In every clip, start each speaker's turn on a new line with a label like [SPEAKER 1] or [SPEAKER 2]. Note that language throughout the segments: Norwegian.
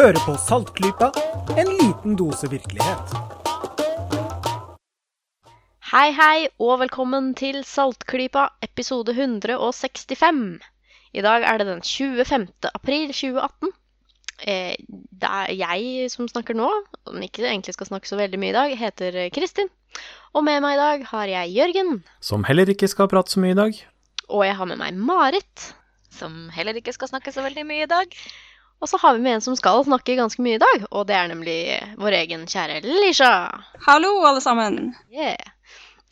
[SPEAKER 1] Hører på Saltklypa, en liten dose virkelighet.
[SPEAKER 2] Hei, hei, og velkommen til Saltklypa, episode 165. I dag er det den 25. april 2018. Eh, det er jeg som snakker nå, om ikke egentlig skal snakke så veldig mye i dag, heter Kristin. Og med meg i dag har jeg Jørgen.
[SPEAKER 3] Som heller ikke skal prate så mye i dag.
[SPEAKER 2] Og jeg har med meg Marit.
[SPEAKER 4] Som heller ikke skal snakke så veldig mye i dag.
[SPEAKER 2] Og så har vi med en som skal snakke ganske mye i dag, og det er nemlig vår egen kjære Lisha.
[SPEAKER 5] Hallo, alle sammen.
[SPEAKER 2] Yeah.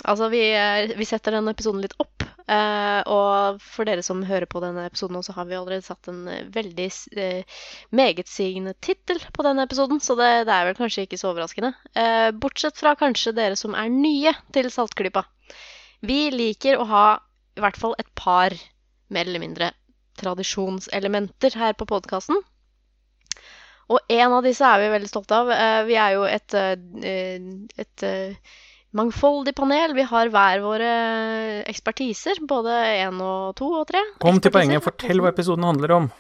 [SPEAKER 2] Altså, vi, eh, vi setter denne episoden litt opp. eh, og for dere som hører på denne episoden nå, så har vi allerede satt en eh, veldig uh, megetsigende tittel på denne episoden, så det, det, er vel kanskje ikke så overraskende. Eh, bortsett fra kanskje dere som er nye til Saltklypa. Vi liker å ha i hvert fall et par mer eller mindre tradisjonselementer her på podkasten. Og en av disse er vi veldig stolte av. Eh, vi er jo et, eh, et eh, mangfoldig panel. Vi har hver våre ekspertiser. Både én og to og tre.
[SPEAKER 3] Kom til poenget. Fortell hva episoden handler om.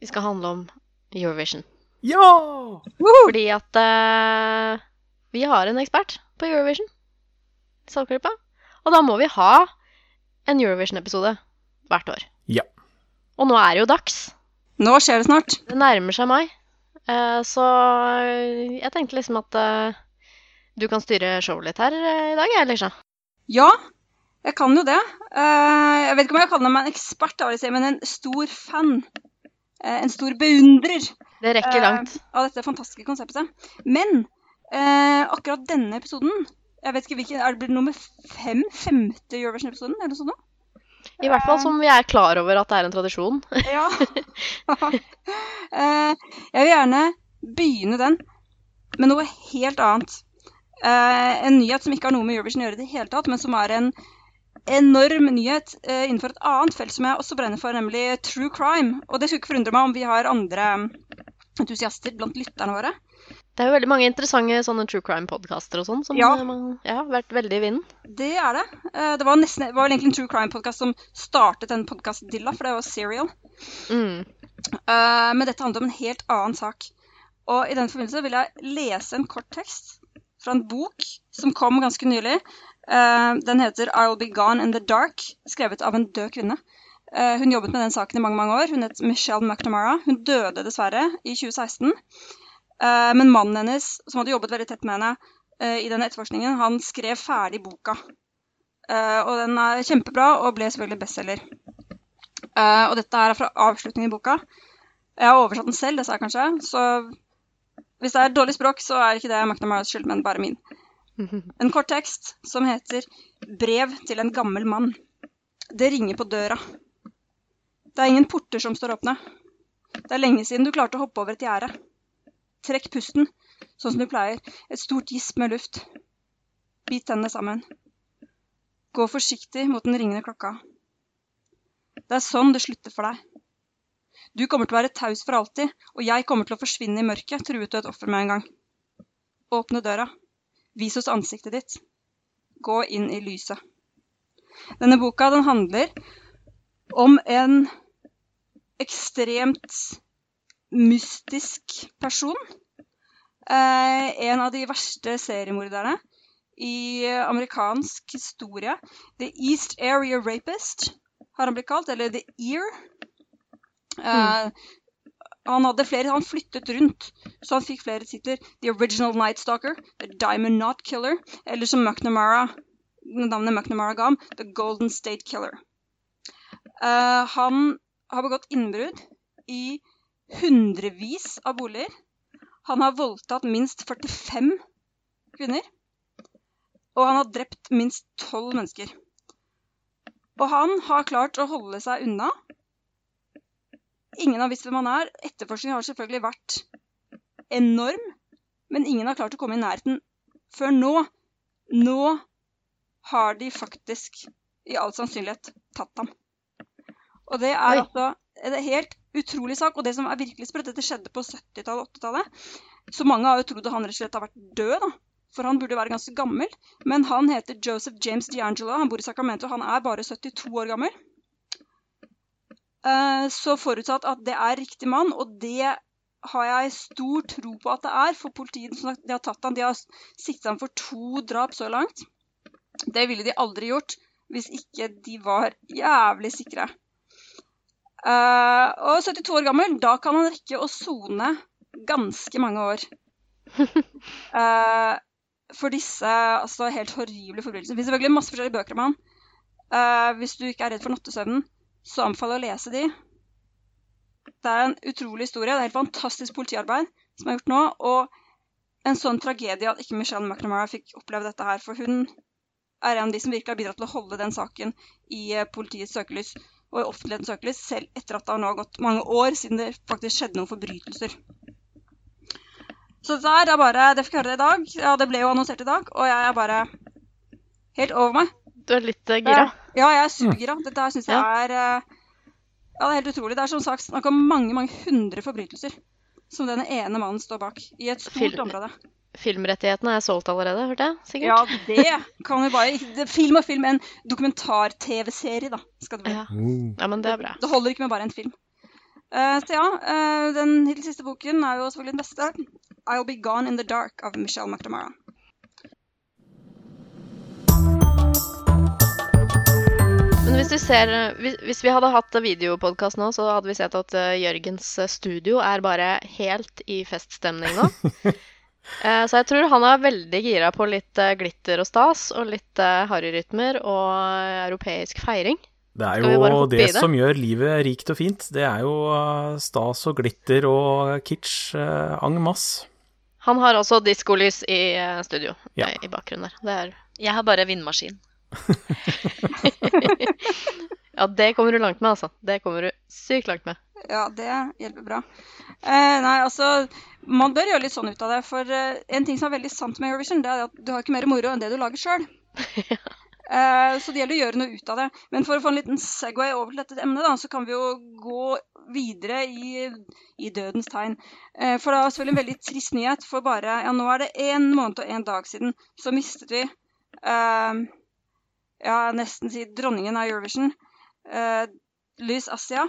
[SPEAKER 2] Vi skal handle om Eurovision.
[SPEAKER 3] Ja!
[SPEAKER 2] Fordi at uh, vi har en ekspert på Eurovision. Saltklippa. Og da må vi ha en Eurovision-episode hvert år.
[SPEAKER 3] Ja.
[SPEAKER 2] Og nå er det jo dags.
[SPEAKER 5] Nå skjer det snart.
[SPEAKER 2] Det nærmer seg mai. Uh, så jeg tenkte liksom at uh, du kan styre showet litt her i dag, jeg, Lisha?
[SPEAKER 5] Ja, jeg kan jo det. Jeg vet ikke om jeg kaller meg en ekspert, men en stor fan. en stor beundrer.
[SPEAKER 2] Det rekker langt.
[SPEAKER 5] av dette fantastiske konseptet. Men akkurat denne episoden jeg vet ikke hvilken, Er det nummer fem? Femte Eurovision-episoden? eller noe sånt?
[SPEAKER 2] I hvert fall som vi er klar over at det er en tradisjon.
[SPEAKER 5] ja. jeg vil gjerne begynne den med noe helt annet. en nyhet som ikke har noe med Eurovision å gjøre i det hele tatt, men som er en enorm nyhet innenfor et annet felt som jeg også brenner for, nemlig true crime. Og det skulle ikke forundre meg om vi har andre entusiaster blant lytterne våre.
[SPEAKER 2] Det er jo veldig mange interessante sånne true crime-podkaster og sånn som
[SPEAKER 5] ja.
[SPEAKER 2] Man, ja, har vært veldig i vinden.
[SPEAKER 5] Det er det. Det var, nesten, det var egentlig en true crime-podkast som startet den podkast-dilla, for det var Serial.
[SPEAKER 2] Mm.
[SPEAKER 5] Uh, men dette handler om en helt annen sak. Og i den forbindelse vil jeg lese en kort tekst fra en bok som kom ganske nylig. Den heter 'I'll Be Gone in the Dark', skrevet av en død kvinne. Uh, hun jobbet med den saken i mange mange år. Hun het Michelle McNamara. Hun døde dessverre i 2016. Uh, men mannen hennes, som hadde jobbet veldig tett med henne uh, i den etterforskningen, han skrev ferdig boka. Og den er kjempebra og ble selvfølgelig bestselger. og dette er fra avslutningen i boka. Jeg har oversatt den selv, det sa jeg kanskje. Så hvis det er dårlig språk, så er ikke det McNamaras skyld, men bare min. En kort tekst som heter 'Brev til en gammel mann'. Det ringer på døra. Det er ingen porter som står åpne. Det er lenge siden du klarte å hoppe over et gjerde. Trekk pusten, sånn som du pleier. Et stort gisp med luft. Bit tennene sammen. Gå forsiktig mot den ringende klokka. Det er sånn det slutter for deg. Du kommer til å være taus for alltid, og jeg kommer til å forsvinne i mørket, truet du et offer med en gang. Åpne døra. Vis oss ansiktet ditt. Gå inn i lyset. Denne boka den handler om en ekstremt mystisk person. Eh, en av de verste seriemorderne i amerikansk historie. The East Area Rapist har han blitt kalt, eller The Ear. Eh, mm. Han hadde flere, han flyttet rundt, så han fikk flere titler. The Original Night Stalker, The Diamond Knot Killer, eller som McNamara, navnet McNamara ga ham, The Golden State Killer. Eh, han har begått innbrudd i hundrevis av boliger. Han har voldtatt minst 45 kvinner. Og han har drept minst 12 mennesker. Og han har klart å holde seg unna. Ingen har visst hvem han er. Etterforskningen har selvfølgelig vært enorm. Men ingen har klart å komme i nærheten før nå. Nå har de faktisk i all sannsynlighet tatt ham. Og det er Oi. altså en helt utrolig sak. Og det som er virkelig sprøtt, dette skjedde på 70-tallet og 80-tallet. Så mange har jo trodd at han rett og slett har vært død, da. For han burde være ganske gammel. Men han heter Joseph James D'Angelo. Han bor i Sacramento. Han er bare 72 år gammel. Uh, så forutsatt at det er riktig mann, og det har jeg stor tro på at det er. For politiet som de har tatt han, de har siktet ham for to drap så langt. Det ville de aldri gjort hvis ikke de var jævlig sikre. Eh, og 72 år gammel, da kan han rekke å sone ganske mange år. Eh, for disse altså, helt horrible forbrytelsene. Det finnes selvfølgelig masse forskjellige bøker om han. Eh, hvis du ikke er redd for nattesøvnen, så anbefaler jeg å lese de. Det er en utrolig historie. Det er helt fantastisk politiarbeid som er gjort nå. Og en sånn tragedie at ikke Michelle McNamara fikk oppleve dette her. For hun er en av de som virkelig har bidratt til å holde den saken i politiets søkelys og i offentlighetens søkelys, selv etter at det har nå gått mange år siden det faktisk skjedde noen forbrytelser. Så her er bare Det fikk jeg høre det i dag. Ja, det ble jo annonsert i dag, og jeg er bare helt over meg.
[SPEAKER 2] Du er litt uh, gira?
[SPEAKER 5] Ja, jeg er supergira. Dette her syns jeg er uh, Ja, det er helt utrolig. Det er som sagt snakk om mange, mange hundre forbrytelser som denne ene mannen står bak, i et stort
[SPEAKER 2] Film.
[SPEAKER 5] område.
[SPEAKER 2] Filmrettighetene er solgt allerede, hørte jeg? sikkert?
[SPEAKER 5] Ja, det kan vi bare det- Film og film. En dokumentar-TV-serie, da. skal det være.
[SPEAKER 2] Ja.
[SPEAKER 3] Oh.
[SPEAKER 2] ja, men det er bra.
[SPEAKER 5] Det holder ikke med bare en film. Uh, så ja, uh, den hittil siste boken er jo selvfølgelig den beste. I'll Be Gone in the Dark av Michelle McNamara.
[SPEAKER 2] Men hvis vi, ser, hvis, hvis vi hadde hatt videopodkast nå, så hadde vi sett at eh, Jørgens studio er bare helt i feststemning nå. Eh, så jeg tror han er veldig gira på litt eh, glitter og stas, og litt uh, harryrytmer og eh, europeisk feiring.
[SPEAKER 3] Det er jo det,
[SPEAKER 2] det?
[SPEAKER 3] som gjør livet rikt og fint. Det er jo eh, stas og glitter og kitsch en masse.
[SPEAKER 2] Han har også diskolys i eh, studio,
[SPEAKER 3] Ja.
[SPEAKER 2] eh, i bakgrunnen der. Det er
[SPEAKER 4] Jeg har bare vindmaskin.
[SPEAKER 2] Ja, det kommer du langt med, altså. Det kommer du sykt langt med.
[SPEAKER 5] Ja, det hjelper bra. Eh, nei, altså Man bør gjøre litt sånn ut av det. For eh, en ting som er veldig sant med Eurovision, det er at du har ikke mer moro enn det du lager sjøl. Eh, så det gjelder å gjøre noe ut av det. Men for å få en liten Segway over til dette emnet, da, så kan vi jo gå videre i, i dødens tegn. Eh, for det er selvfølgelig en veldig trist nyhet. For bare ja, nå er det én måned og én dag siden så mistet vi eh, ja, nesten si dronningen av Eurovision. Uh, Lys Asia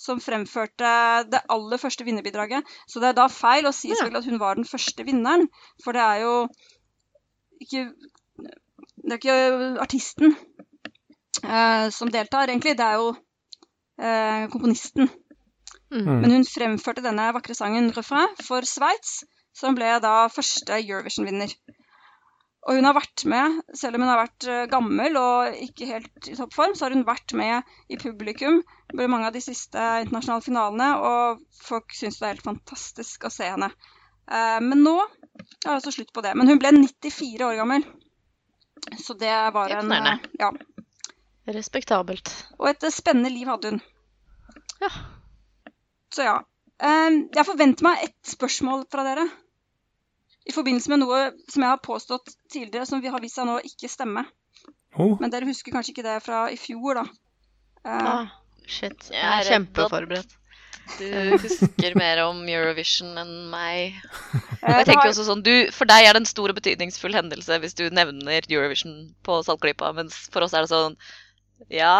[SPEAKER 5] som fremførte det aller første vinnerbidraget. Så det er da feil å si
[SPEAKER 2] Ja.
[SPEAKER 5] selvfølgelig at hun var den første vinneren, for det er jo ikke Det er ikke artisten uh, som deltar, egentlig. Det er jo uh, komponisten.
[SPEAKER 2] Mm.
[SPEAKER 3] Mm.
[SPEAKER 5] Men hun fremførte denne vakre sangen 'Refrain' for Sveits, som ble da første Eurovision-vinner. Og hun har vært med, selv om hun har vært eh, gammel og ikke helt i toppform, så har hun vært med i publikum på mange av de siste internasjonale finalene, og folk syns det er helt fantastisk å se henne. Eh, men nå er det altså slutt på det. Men hun ble 94 år gammel. Så det var en eh, Ja.
[SPEAKER 2] Respektabelt.
[SPEAKER 5] Og et spennende liv hadde hun.
[SPEAKER 2] Ja.
[SPEAKER 5] Så ja. Jeg forventer meg et spørsmål fra dere. I forbindelse med noe som jeg har påstått tidligere, som vi har vist seg nå ikke stemme.
[SPEAKER 3] Oh,
[SPEAKER 5] Men dere husker kanskje ikke det fra i fjor, da. Uh,
[SPEAKER 2] Ah, shit. Jeg
[SPEAKER 4] er
[SPEAKER 2] er kjempeforberedt.
[SPEAKER 4] Du husker mer om Eurovision enn meg. Og
[SPEAKER 5] eh,
[SPEAKER 4] jeg tenker også sånn, du, For deg er det en stor og betydningsfull hendelse hvis du nevner Eurovision på Saltklypa, mens for oss er det sånn Ja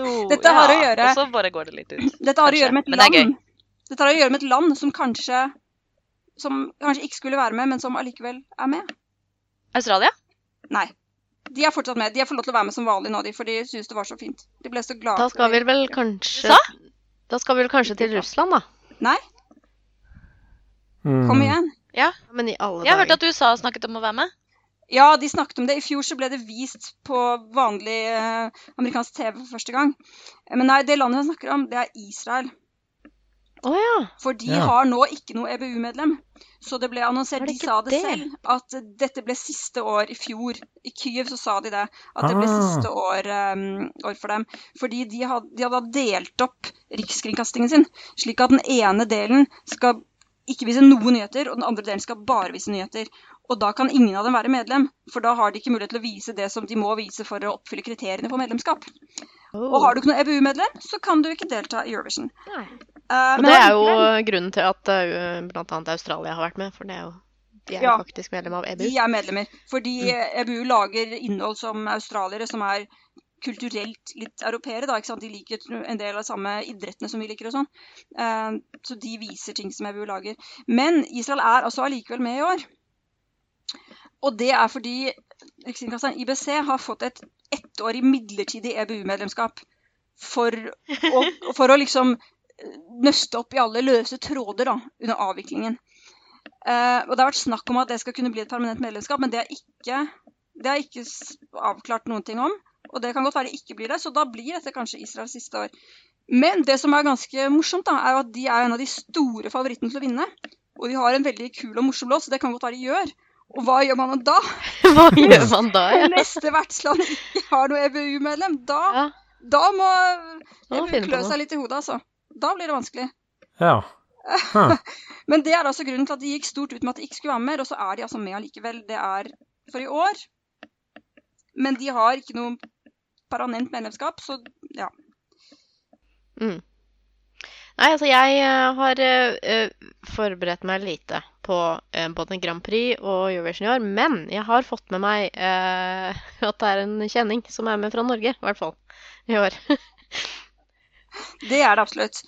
[SPEAKER 4] no,
[SPEAKER 5] Dette har
[SPEAKER 4] ja,
[SPEAKER 5] å gjøre-
[SPEAKER 4] Og så bare går det litt ut.
[SPEAKER 5] Dette har å gjøre med et
[SPEAKER 4] Men det er
[SPEAKER 5] land. Dette har å gjøre med et land som kanskje som kanskje ikke skulle være med, men som allikevel er med.
[SPEAKER 4] Australia?
[SPEAKER 5] Nei. De er fortsatt med. De har fått lov til å være med som vanlig nå, de, for de syns det var så fint. De ble så glade.
[SPEAKER 2] Da skal vi vel kanskje
[SPEAKER 4] Sa?
[SPEAKER 2] Da skal vi vel kanskje til Russland, da.
[SPEAKER 5] Nei,
[SPEAKER 3] mm.
[SPEAKER 5] kom igjen.
[SPEAKER 4] Ja.
[SPEAKER 2] Men i alle dager.
[SPEAKER 4] Jeg hørte
[SPEAKER 2] hørt
[SPEAKER 4] at USA snakket om å være med.
[SPEAKER 5] Ja, de snakket om det. I fjor så ble det vist på vanlig eh, amerikansk TV for første gang. Men nei, det landet jeg snakker om, det er Israel.
[SPEAKER 2] Å ja.
[SPEAKER 5] For de
[SPEAKER 3] Ja.
[SPEAKER 5] har nå ikke noe EBU-medlem. Så det ble annonsert,
[SPEAKER 2] det
[SPEAKER 5] de sa det,
[SPEAKER 2] det?
[SPEAKER 5] selv, at dette ble siste år i fjor. I Kyiv så sa de det, at det ble
[SPEAKER 3] Ah.
[SPEAKER 5] siste år, um, år for dem. Fordi de hadde, de hadde delt opp rikskringkastingen sin, slik at den ene delen skal ikke vise noen nyheter, og den andre delen skal bare vise nyheter. Og da kan ingen av dem være medlem, for da har de ikke mulighet til å vise det som de må vise for å oppfylle kriteriene for medlemskap. Og har du ikke noe EBU-medlem, så kan du ikke delta i Eurovision.
[SPEAKER 2] Nei.
[SPEAKER 5] Eh,
[SPEAKER 2] Og det er jo grunnen til at uh, bl.a. Australia har vært med, for det er jo de er
[SPEAKER 5] Ja.
[SPEAKER 2] faktisk medlem av EBU.
[SPEAKER 5] De er medlemmer. Fordi EBU lager innhold som australiere som er kulturelt litt europeere. da. De liker en del av de samme idrettene som vi liker. og sånn. Uh, så de viser ting som EBU lager. Men Israel er altså allikevel med i år. Og det er fordi Rikskringkasteren IBC har fått et ettårig midlertidig EBU-medlemskap. For, for å liksom nøste opp i alle løse tråder da, under avviklingen. Eh, og Det har vært snakk om at det skal kunne bli et permanent medlemskap, men det er ikke, det er ikke avklart noen ting om. Og det kan godt være det ikke blir det, så da blir dette kanskje Israels siste år. Men det som er ganske morsomt, da, er at de er en av de store favorittene til å vinne. Og de har en veldig kul og morsom låt, så det kan godt være de gjør. Og hva gjør man da?
[SPEAKER 2] Hva gjør man da? Ja?
[SPEAKER 5] Neste vertsland ikke har noe EBU-medlem. Da,
[SPEAKER 2] Ja,
[SPEAKER 5] da må EBU klø seg litt i hodet, altså. Da blir det vanskelig.
[SPEAKER 3] Ja. Huh.
[SPEAKER 5] Men det er altså grunnen til at de gikk stort ut med at de ikke skulle være med, og så er de altså med allikevel. Det er for i år. Men de har ikke noe permanent medlemskap, så ja.
[SPEAKER 2] Mm. Nei, altså jeg eh, har eh, forberedt meg lite på uh, både Grand Prix og Eurovision i år, men jeg har fått med meg uh, at det er en kjenning som er med fra Norge, i hvert fall, i år.
[SPEAKER 5] Det er det absolutt.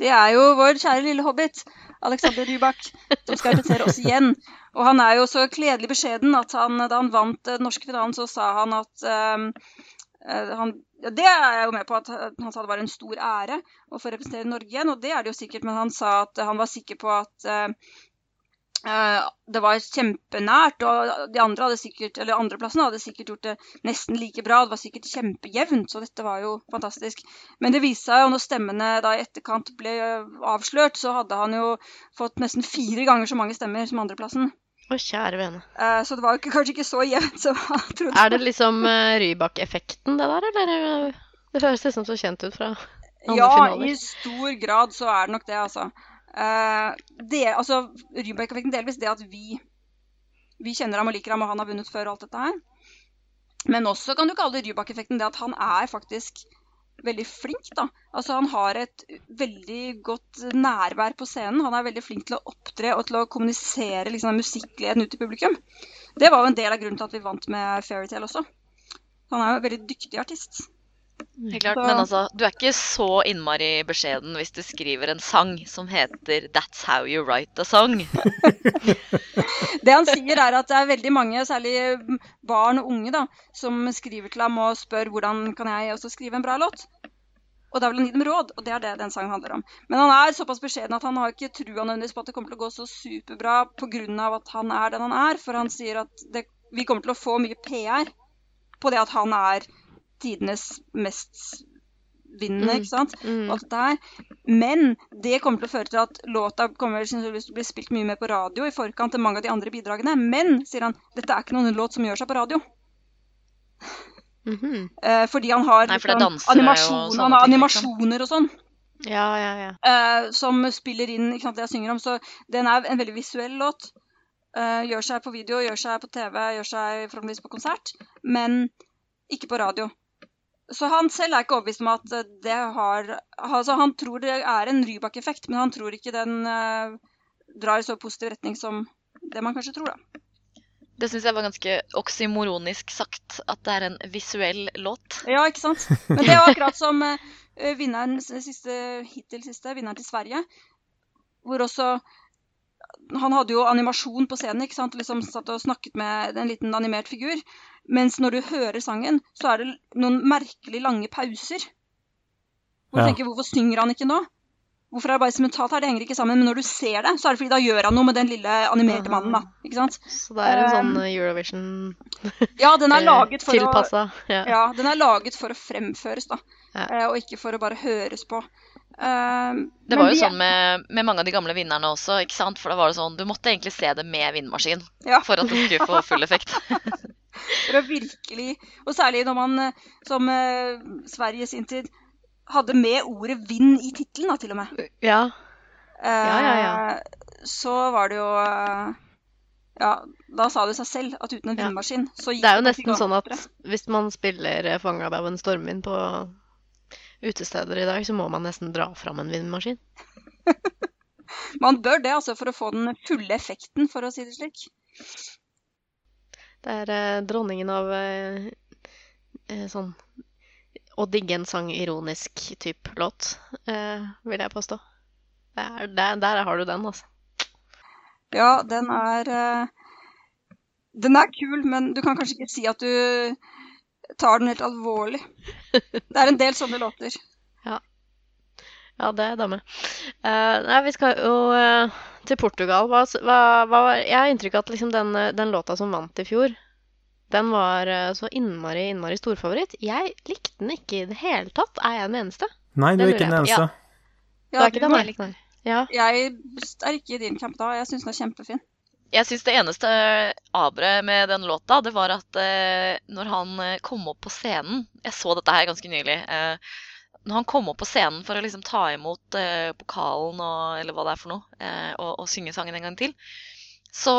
[SPEAKER 5] Det er jo vår kjære lille hobbit, Alexander Rybak, som skal invitere oss igjen. Og han er jo så kledelig beskjeden at han, da han vant eh, den norske finalen, så sa han at eh, eh, han, Det er jeg jo med på at eh, han sa det var en stor ære å få representere Norge igjen, og det er det jo sikkert, men han sa at han var sikker på at eh, eh, det var kjempenært, og de andre hadde sikkert, eller andreplassen hadde sikkert gjort det nesten like bra. Det var sikkert kjempejevnt, så dette var jo fantastisk. Men det viste seg jo når stemmene da i etterkant ble avslørt, så hadde han jo fått nesten fire ganger så mange stemmer som andreplassen.
[SPEAKER 2] Å, kjære vene.
[SPEAKER 5] Eh, Så det var jo kanskje ikke så jevnt som han trodde.
[SPEAKER 2] Er det liksom uh, Rybak-effekten, det der, eller? eh, Det høres liksom så kjent ut fra andre
[SPEAKER 5] Ja,
[SPEAKER 2] finaler.
[SPEAKER 5] i stor grad så er det nok det, altså. Eh, det, altså Rybak-effekten delvis det at vi, vi kjenner ham og liker ham, og han har vunnet før og alt dette her. Men også kan du kalle det Rybak-effekten det at han er faktisk veldig flink, da. Altså han har et veldig godt nærvær på scenen. Han er veldig flink til å opptre og til å kommunisere liksom, den musikkgleden ut til publikum. Det var jo en del av grunnen til at vi vant med Fairytale også. Han er jo en veldig dyktig artist.
[SPEAKER 4] Helt klart, Men altså, du er ikke så innmari beskjeden hvis du skriver en sang som heter 'That's How You Write a Song'.
[SPEAKER 5] Det han sier er at det er veldig mange, særlig barn og unge, da, som skriver til ham og spør hvordan kan jeg også skrive en bra låt. Og da vil han gi dem råd, og det er det den sangen handler om. Men han er såpass beskjeden at han har ikke trua nødvendigvis på at det kommer til å gå så superbra pga. at han er den han er. For han sier at det, vi kommer til å få mye PR på det at han er tidenes mest vinnende,
[SPEAKER 2] Mm.
[SPEAKER 5] ikke sant?
[SPEAKER 2] Mm.
[SPEAKER 5] alt det her. Men det kommer til å føre til at låta kommer til å bli spilt mye mer på radio i forkant til mange av de andre bidragene. Men, sier han, dette er ikke noen låt som gjør seg på radio.
[SPEAKER 2] Mhm.
[SPEAKER 5] Eh, fordi han har
[SPEAKER 4] Nei, for
[SPEAKER 5] liksom animasjon, han har animasjoner og sånn.
[SPEAKER 2] Ja, ja, ja.
[SPEAKER 5] eh, som spiller inn ikke sant, det jeg synger om. Så den er en veldig visuell låt. Eh, gjør seg på video, gjør seg på TV, gjør seg forhåpentligvis på konsert. Men ikke på radio. Så han selv er ikke overbevist om at eh, det har altså Han tror det er en Rybak-effekt, men han tror ikke den uh, drar i så positiv retning som det man kanskje tror, da.
[SPEAKER 4] Det syns jeg var ganske oksymoronisk sagt, at det er en visuell låt.
[SPEAKER 5] Ja, ikke sant? Men det er akkurat som uh, vinneren siste, hittil siste, vinneren til Sverige. Hvor også Han hadde jo animasjon på scenen, ikke sant? Liksom satt og snakket med en liten animert figur. Mens når du hører sangen, så er det noen merkelig lange pauser. Hvor du
[SPEAKER 3] Ja.
[SPEAKER 5] tenker, hvorfor synger han ikke nå? Hvorfor er det bare instrumentalt her? Det henger ikke sammen. Men når du ser det, så er det fordi da gjør han noe med den lille animerte mannen, da. Ikke sant?
[SPEAKER 2] Så det er en sånn
[SPEAKER 5] Um,
[SPEAKER 2] eh, Eurovision
[SPEAKER 5] Ja, den er
[SPEAKER 2] eh,
[SPEAKER 5] laget for å.
[SPEAKER 2] Ja.
[SPEAKER 5] Ja, den er laget for å fremføres, da.
[SPEAKER 2] Ja.
[SPEAKER 5] Eh, og ikke for å bare høres på. Eh,
[SPEAKER 4] Det var jo
[SPEAKER 5] de...
[SPEAKER 4] sånn med, med mange av de gamle vinnerne også, ikke sant? For da var det sånn, du måtte egentlig se det med vindmaskin
[SPEAKER 5] Ja.
[SPEAKER 4] for at det skulle få full effekt.
[SPEAKER 5] For å virkelig Og særlig når man, eh, som uh, Sverige i sin tid, hadde med ordet 'vind' i tittelen, da, til og med.
[SPEAKER 2] ja.
[SPEAKER 5] Uh,
[SPEAKER 2] Ja, ja, ja.
[SPEAKER 5] Så var det jo uh, Ja, da sa det seg selv at uten en
[SPEAKER 2] Ja.
[SPEAKER 5] vindmaskin, så gikk
[SPEAKER 2] Det er jo nesten sånn at hvis man spiller eh, 'Fanga av en stormvind' på utesteder i dag, så må man nesten dra fram en vindmaskin.
[SPEAKER 5] Man bør det, altså, for å få den fulle effekten, for å si det slik.
[SPEAKER 2] Det er eh, dronningen av eh, eh, sånn å digge en sang ironisk type låt, eh, vil jeg påstå. Det er, der, der har du den, altså.
[SPEAKER 5] Ja, den er Den er kul, men du kan kanskje ikke si at du tar den helt alvorlig. Det er en del sånne låter.
[SPEAKER 2] Ja, det er damme. Eh, nei, vi skal jo eh, til Portugal. Hva, hva, hva, jeg har inntrykk av at liksom den, eh, den låta som vant i fjor, den var eh, så innmari, innmari storfavoritt. Jeg likte den ikke i det hele tatt. Er jeg den eneste?
[SPEAKER 3] Nei, du er ikke den eneste.
[SPEAKER 2] det er ikke den, jeg likte. Ja.
[SPEAKER 5] Jeg er ikke i din kamp da. Jeg syns den er kjempefin.
[SPEAKER 4] Jeg syns det eneste aberet med den låta, det var at eh, når han eh, kom opp på scenen Jeg så dette her ganske nylig. Eh, når han kom opp på scenen for å liksom ta imot eh, pokalen og eller hva det er for noe, eh, og, og synge sangen en gang til, så,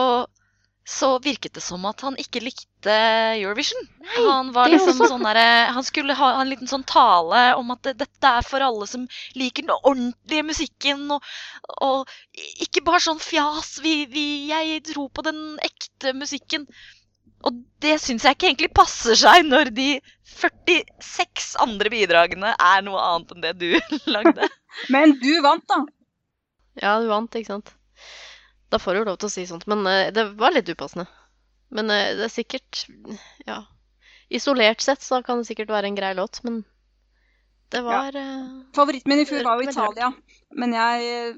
[SPEAKER 4] så virket det som at han ikke likte Eurovision. han var liksom
[SPEAKER 2] også.
[SPEAKER 4] sånn der, Han skulle ha en liten sånn tale om at det, dette er for alle som liker den ordentlige musikken, og, og ikke bare sånn fjas. Vi, vi, jeg tror på den ekte musikken. Og det syns jeg ikke egentlig passer seg når de 46 andre bidragene er noe annet enn det du lagde.
[SPEAKER 5] Men du vant, da.
[SPEAKER 2] ja, du vant, ikke sant? Da får du lov til å si sånt. Men uh, det var litt upassende. Men uh, det er sikkert Ja. Isolert sett så kan det sikkert være en grei låt, men det var ja.
[SPEAKER 5] Favoritten min i fjor var jo Italia. Men jeg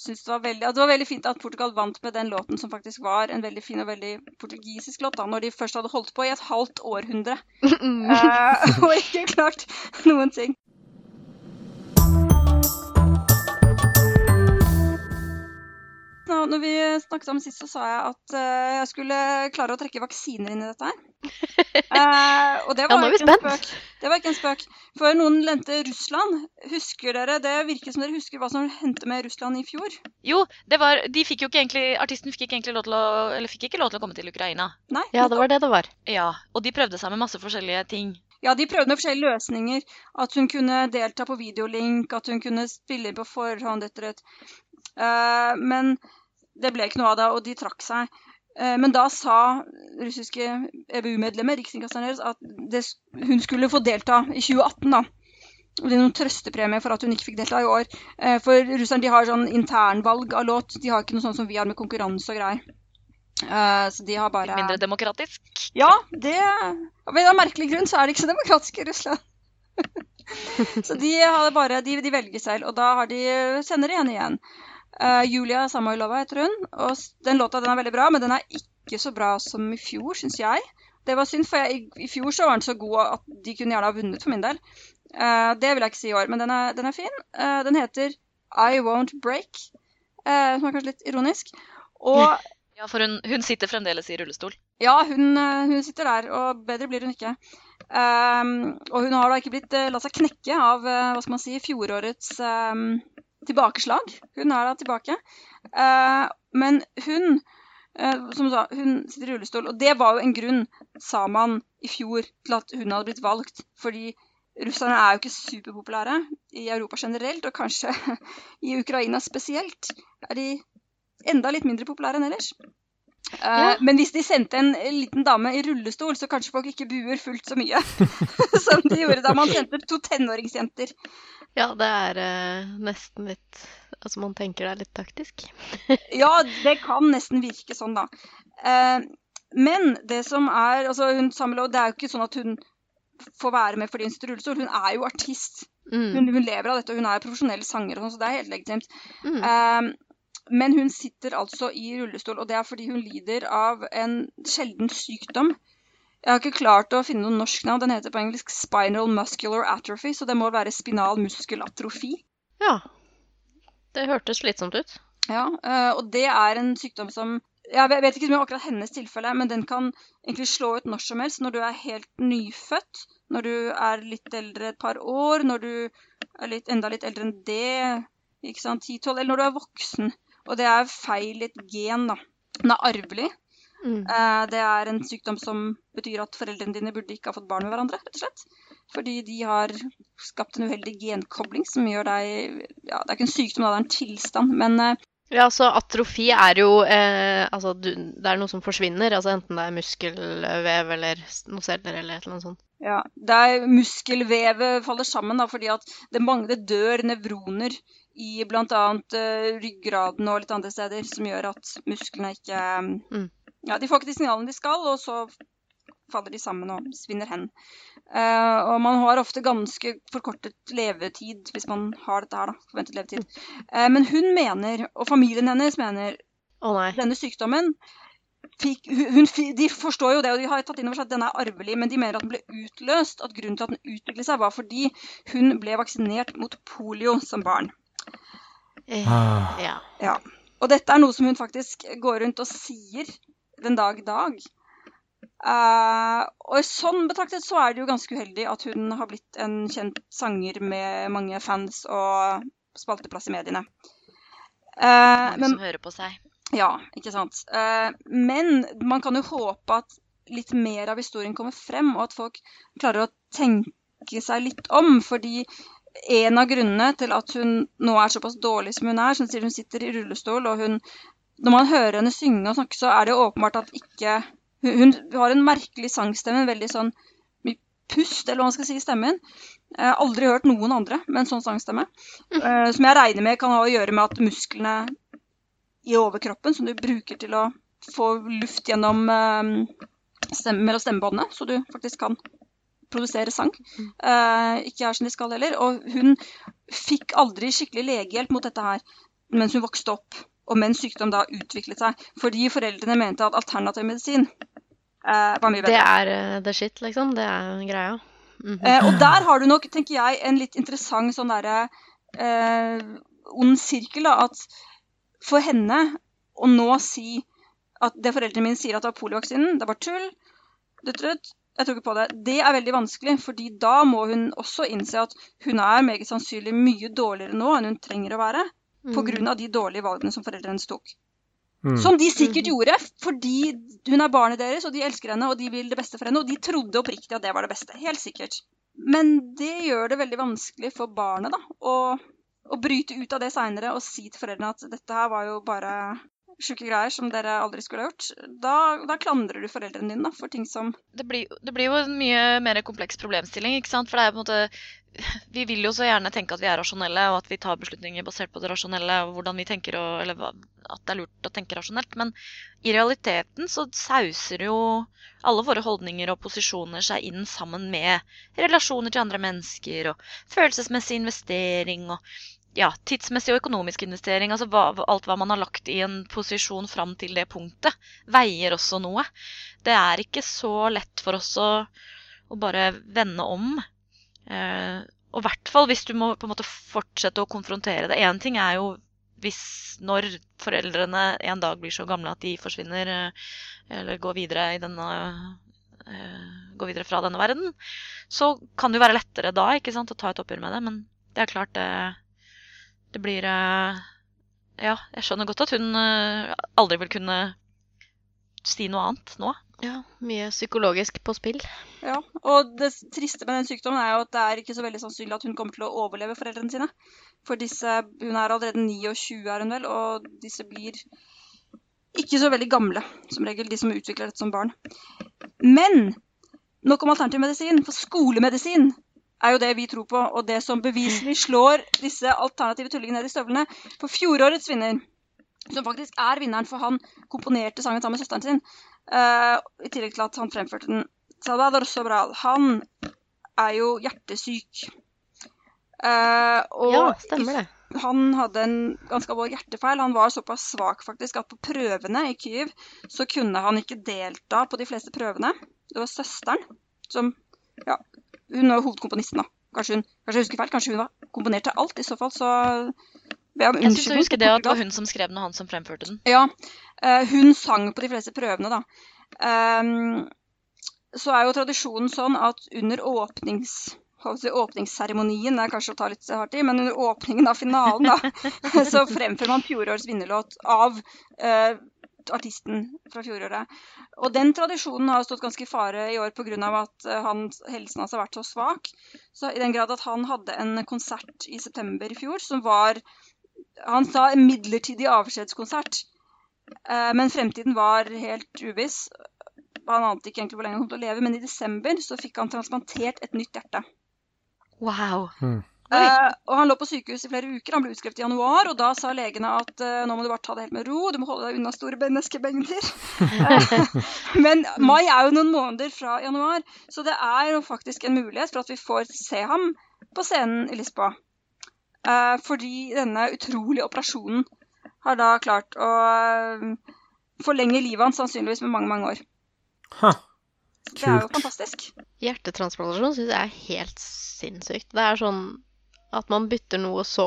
[SPEAKER 5] syns det var veldig Det var veldig fint at Portugal vant med den låten som faktisk var en veldig fin og veldig portugisisk låt, da, når de først hadde holdt på i et halvt århundre uh, og ikke klart noen ting. Nå, når vi snakket sammen sist, så sa jeg at uh, jeg skulle klare å trekke vaksiner inn i dette her. Uh, og det
[SPEAKER 2] Ja,
[SPEAKER 5] var
[SPEAKER 2] vi
[SPEAKER 5] ikke en spøk. Det var ikke en spøk. For noen lente Russland. Husker dere det? Virker som dere husker hva som hendte med Russland i fjor?
[SPEAKER 4] Jo, det var, de fikk jo ikke egentlig, artisten fikk ikke egentlig lov til å, eller fikk ikke lov til å komme til Ukraina.
[SPEAKER 5] Nei?
[SPEAKER 2] Ja, det var det det var.
[SPEAKER 4] Ja, Og de prøvde seg med masse forskjellige ting.
[SPEAKER 5] Ja, de prøvde med forskjellige løsninger. At hun kunne delta på videolink, at hun kunne spille inn på forhånd etter et Men det ble ikke noe av det, og de trakk seg. Eh, men da sa russiske EBU-medlemmer riksinkasseren deres, at det, hun skulle få delta i 2018, da. Og det er noen trøstepremie for at hun ikke fikk delta i år. Eh, for russerne de har sånn internvalg av låt. De har ikke noe sånt som vi har med konkurranse og greier. Eh, så de har bare
[SPEAKER 4] Mindre demokratisk.
[SPEAKER 5] ja, det Av en merkelig grunn så er det ikke så demokratisk i Russland. så de, har bare, de, de velger selv, og da har de, sender de henne igjen. Eh, Julia Samoilova heter hun, og den låta den er veldig bra, men den er ikke så bra som i fjor, syns jeg. Det var synd, for jeg, i, i fjor så var den så god at de kunne gjerne ha vunnet for min del. Uh, det vil jeg ikke si i år, men den er, den er fin. Uh, den heter I Won't Break, som er kanskje litt ironisk. Og
[SPEAKER 4] Ja, For hun, hun sitter fremdeles i rullestol.
[SPEAKER 5] ja, hun, hun sitter der, og bedre blir hun ikke. Um, og hun har da ikke blitt uh, latt seg knekke av uh, hva skal man si, fjorårets ehm, tilbakeslag. Hun er da tilbake. Eh, men hun, eh, som sa, hun sitter i rullestol, og det var jo en grunn, sa man i fjor, til at hun hadde blitt valgt. Fordi russerne er jo ikke superpopulære i Europa generelt, og kanskje i Ukraina spesielt. Er de enda litt mindre populære enn ellers. Eh,
[SPEAKER 2] Ja.
[SPEAKER 5] Men hvis de sendte en liten dame i rullestol, så kanskje folk ikke buer fullt så mye som de gjorde da man sendte to tenåringsjenter.
[SPEAKER 2] Ja, det er eh, nesten litt Altså, man tenker det er litt taktisk.
[SPEAKER 5] Ja, det kan nesten virke sånn, da. Eh, men det som er altså hun, Samuel, Det er jo ikke sånn at hun får være med fordi hun sitter i rullestol. Hun er jo artist.
[SPEAKER 2] Mm.
[SPEAKER 5] Hun, hun lever av dette, og hun er profesjonell sanger, og sånn, så det er helt legitimt.
[SPEAKER 2] Mm.
[SPEAKER 5] Eh, men hun sitter altså i rullestol, og det er fordi hun lider av en sjelden sykdom. Jeg har ikke klart å finne noe norsk navn. Den heter på engelsk spinal muscular atrophy, så det må være spinal muskelatrofi.
[SPEAKER 2] Ja. Det hørtes slitsomt ut.
[SPEAKER 5] Ja, eh, og det er en sykdom som Jeg vet ikke om akkurat hennes tilfelle, men den kan egentlig slå ut når som helst. Når du er helt nyfødt, når du er litt eldre et par år, når du er litt, enda litt eldre enn det, ikke sant, 10-12, eller når du er voksen. Og det er feil i et gen, da. Den er arvelig.
[SPEAKER 2] Mm.
[SPEAKER 5] Eh, Det er en sykdom som betyr at foreldrene dine burde ikke ha fått barn med hverandre, rett og slett. Fordi de har skapt en uheldig genkobling som gjør deg Ja, det er ikke en sykdom, da, det er en tilstand, men eh,
[SPEAKER 2] Ja, så atrofi er jo eh, Altså, du, det er noe som forsvinner. Altså enten det er muskelvev eller noe celler eller et eller annet sånt.
[SPEAKER 5] Ja, der muskelvevet faller sammen da, fordi at det, mangler, det dør nevroner i bl.a. Uh, ryggraden og litt andre steder, som gjør at musklene ikke
[SPEAKER 2] Mm.
[SPEAKER 5] Ja, de får ikke de signalene de skal, og så faller de sammen og svinner hen. Uh, og man har ofte ganske forkortet levetid hvis man har dette her, da. Forventet levetid. Uh, men hun mener, og familien hennes mener,
[SPEAKER 2] oh,
[SPEAKER 5] denne sykdommen fikk, hun, De forstår jo det, og de har tatt inn over seg at den er arvelig, men de mener at den ble utløst. At grunnen til at den utviklet seg, var fordi hun ble vaksinert mot polio som barn.
[SPEAKER 2] Eh,
[SPEAKER 3] Ah.
[SPEAKER 2] Ja.
[SPEAKER 5] Ja. Og dette er noe som hun faktisk går rundt og sier den dag i dag. Uh, og sånn betraktet så er det jo ganske uheldig at hun har blitt en kjent sanger med mange fans og spalteplass i mediene. Uh,
[SPEAKER 4] Mange
[SPEAKER 5] men
[SPEAKER 4] som hører på seg.
[SPEAKER 5] Ja, ikke sant. Eh, men man kan jo håpe at litt mer av historien kommer frem, og at folk klarer å tenke seg litt om. Fordi en av grunnene til at hun nå er såpass dårlig som hun er, som sier hun sitter i rullestol, og hun Når man hører henne synge og snakke, så er det jo åpenbart at ikke Hun, hun har en merkelig sangstemme, en veldig sånn mye pust, eller hva man skal si, i stemmen. Jeg har aldri hørt noen andre med en sånn sangstemme. eh, som jeg regner med kan ha å gjøre med at musklene i overkroppen som du bruker til å få luft gjennom eh, stemme, mellom stemmebåndene, så du faktisk kan produsere sang. Eh, ikke er som de skal heller. Og hun fikk aldri skikkelig legehjelp mot dette her mens hun vokste opp, og mens sykdom da utviklet seg, fordi foreldrene mente at alternativ medisin eh, var mye bedre.
[SPEAKER 2] Det er eh, the shit, liksom. Det er greia. Mhm.
[SPEAKER 5] Eh, og der har du nok, tenker jeg, en litt interessant sånn derre eh, ond sirkel. da, At for henne å nå si at det foreldrene mine sier at det var poliovaksinen, det var tull, jeg tror ikke på det. Det er veldig vanskelig, fordi da må hun også innse at hun er meget sannsynlig mye dårligere nå enn hun trenger å være,
[SPEAKER 2] Mm.
[SPEAKER 5] pga. de dårlige valgene som foreldrene hennes tok.
[SPEAKER 3] Mm.
[SPEAKER 5] Som de sikkert gjorde, fordi hun er barnet deres, og de elsker henne, og de vil det beste for henne, og de trodde oppriktig at det var det beste. Helt sikkert. Men det gjør det veldig vanskelig for barnet da, å, å bryte ut av det seinere og si til foreldrene at dette her var jo bare sjuke greier som dere aldri skulle ha gjort. Da, da klandrer du foreldrene dine da, for ting som
[SPEAKER 4] det blir, det blir jo en mye mer kompleks problemstilling, ikke sant? For det er på en måte Vi vil jo så gjerne tenke at vi er rasjonelle, og at vi tar beslutninger basert på det rasjonelle, og hvordan vi tenker, og, eller at det er lurt å tenke rasjonelt. Men i realiteten så sauser jo alle våre holdninger og posisjoner seg inn sammen med relasjoner til andre mennesker, og følelsesmessig investering, og ja, tidsmessig og økonomisk investering. Altså hva, alt hva man har lagt i en posisjon fram til det punktet, veier også noe det er ikke så lett for oss å, å bare vende om. Eh, og i hvert fall hvis du må på en måte fortsette å konfrontere det. Én ting er jo hvis når foreldrene en dag blir så gamle at de forsvinner eh, eller går videre, denne, eh, går videre fra denne verden, så kan det jo være lettere da ikke sant, å ta et oppgjør med det. Men det er klart det, det blir eh, Ja, jeg skjønner godt at hun eh, aldri vil kunne si noe annet nå.
[SPEAKER 2] Ja, mye psykologisk på spill.
[SPEAKER 5] Ja, og det triste med den sykdommen er jo at det er ikke så veldig sannsynlig at hun kommer til å overleve foreldrene sine. For disse, hun er allerede 29 er hun vel, og disse blir ikke så veldig gamle, som regel, de som utvikler dette som barn. Men nok om alternativ medisin, for skolemedisin er jo det vi tror på, og det som beviselig slår disse alternative tullingene ned i støvlene. For fjorårets vinner, som faktisk er vinneren, for han komponerte sangen sammen med søsteren sin, uh, i tillegg til at han fremførte den Salvador Sobral, han er jo hjertesyk. Uh, og
[SPEAKER 2] Ja, stemmer det.
[SPEAKER 5] han hadde en ganske alvorlig hjertefeil. Han var såpass svak faktisk at på prøvene i Kyiv så kunne han ikke delta på de fleste prøvene. Det var søsteren som Ja, hun var hovedkomponisten, da. Kanskje hun kanskje jeg husker feil, kanskje hun var komponert til alt. I så fall så ber jeg om
[SPEAKER 4] Jeg syns
[SPEAKER 5] unnskyldning
[SPEAKER 4] jeg husker det at det var hun som skrev den, og han som fremførte den.
[SPEAKER 5] Ja, eh, hun sang på de fleste prøvene, da. Um, så er jo tradisjonen sånn at under åpnings... Åpningsseremonien er kanskje å ta litt hardt i, men under åpningen av finalen da, så fremfører man fjorårets vinnerlåt av eh, artisten fra fjoråret. Og den tradisjonen har stått ganske i fare i år pga. at eh, han, helsen hans har vært så svak. Så I den grad at han hadde en konsert i september i fjor som var Han sa en midlertidig avskjedskonsert. Eh, Men fremtiden var helt uviss. Han ante ikke egentlig hvor lenge han kom til å leve, men i desember så fikk han transplantert et nytt hjerte.
[SPEAKER 4] Wow.
[SPEAKER 3] Mm.
[SPEAKER 5] Eh, og han lå på sykehus i flere uker. Han ble utskrevet i januar, og da sa legene at uh, nå må du bare ta det helt med ro, du må holde deg unna store menneskemengder. uh, Men mai er jo noen måneder fra januar, så det er jo faktisk en mulighet for at vi får se ham på scenen i Lisboa. Eh, fordi denne utrolige operasjonen har da klart å forlenge livet hans sannsynligvis med mange, mange år.
[SPEAKER 3] Ha.
[SPEAKER 5] Det er jo fantastisk.
[SPEAKER 2] Hjertetransplantasjon syns jeg er helt sinnssykt. Det er sånn at man bytter noe så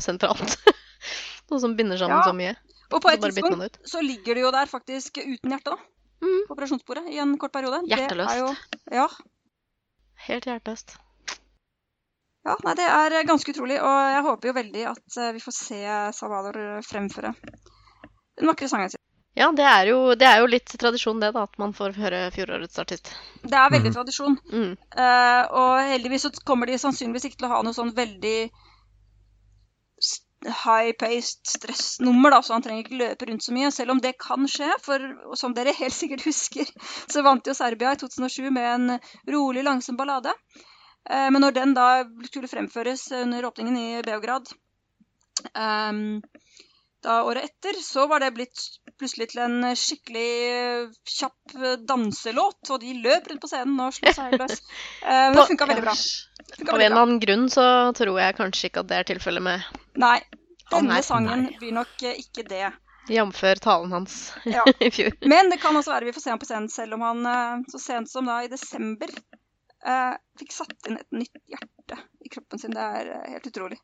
[SPEAKER 2] sentralt. noe som binder sammen
[SPEAKER 5] Ja.
[SPEAKER 2] så mye.
[SPEAKER 5] Og på et tidspunkt så ligger det jo der faktisk uten hjerte, da.
[SPEAKER 2] Mm.
[SPEAKER 5] På operasjonsbordet i en kort periode.
[SPEAKER 4] Hjerteløst.
[SPEAKER 5] Det er jo, ja,
[SPEAKER 2] Helt hjerteløst.
[SPEAKER 5] ja, nei, det er ganske utrolig. Og jeg håper jo veldig at eh, vi får se Salvador fremføre den vakre sangen sin.
[SPEAKER 2] Ja, det er, jo, det er jo litt tradisjon det, da, at man får høre fjorårets artist.
[SPEAKER 5] Det er veldig
[SPEAKER 3] mm.
[SPEAKER 5] tradisjon.
[SPEAKER 2] Mm.
[SPEAKER 5] Uh, og heldigvis så kommer de sannsynligvis ikke til å ha noe sånn veldig high-paced stressnummer, da, så han trenger ikke løpe rundt så mye. Selv om det kan skje, for som dere helt sikkert husker, så vant jo Serbia i 2007 med en rolig, langsom ballade. Uh, men når den da skulle fremføres under åpningen i Beograd um, da året etter, så var det blitt plutselig til en skikkelig kjapp danselåt, og de løp rundt på scenen og slo seg løs. Eh, men det funka veldig bra. Funket
[SPEAKER 2] Av en eller annen grunn så tror jeg kanskje ikke at det er tilfellet med
[SPEAKER 5] Nei, denne sangen
[SPEAKER 3] nei.
[SPEAKER 5] blir nok eh, ikke det.
[SPEAKER 2] jf. talen hans
[SPEAKER 5] Ja.
[SPEAKER 2] i fjor.
[SPEAKER 5] Men det kan også være vi får se ham på scenen, selv om han eh, så sent som da i desember eh, fikk satt inn et nytt hjerte i kroppen sin. Det er eh, helt utrolig.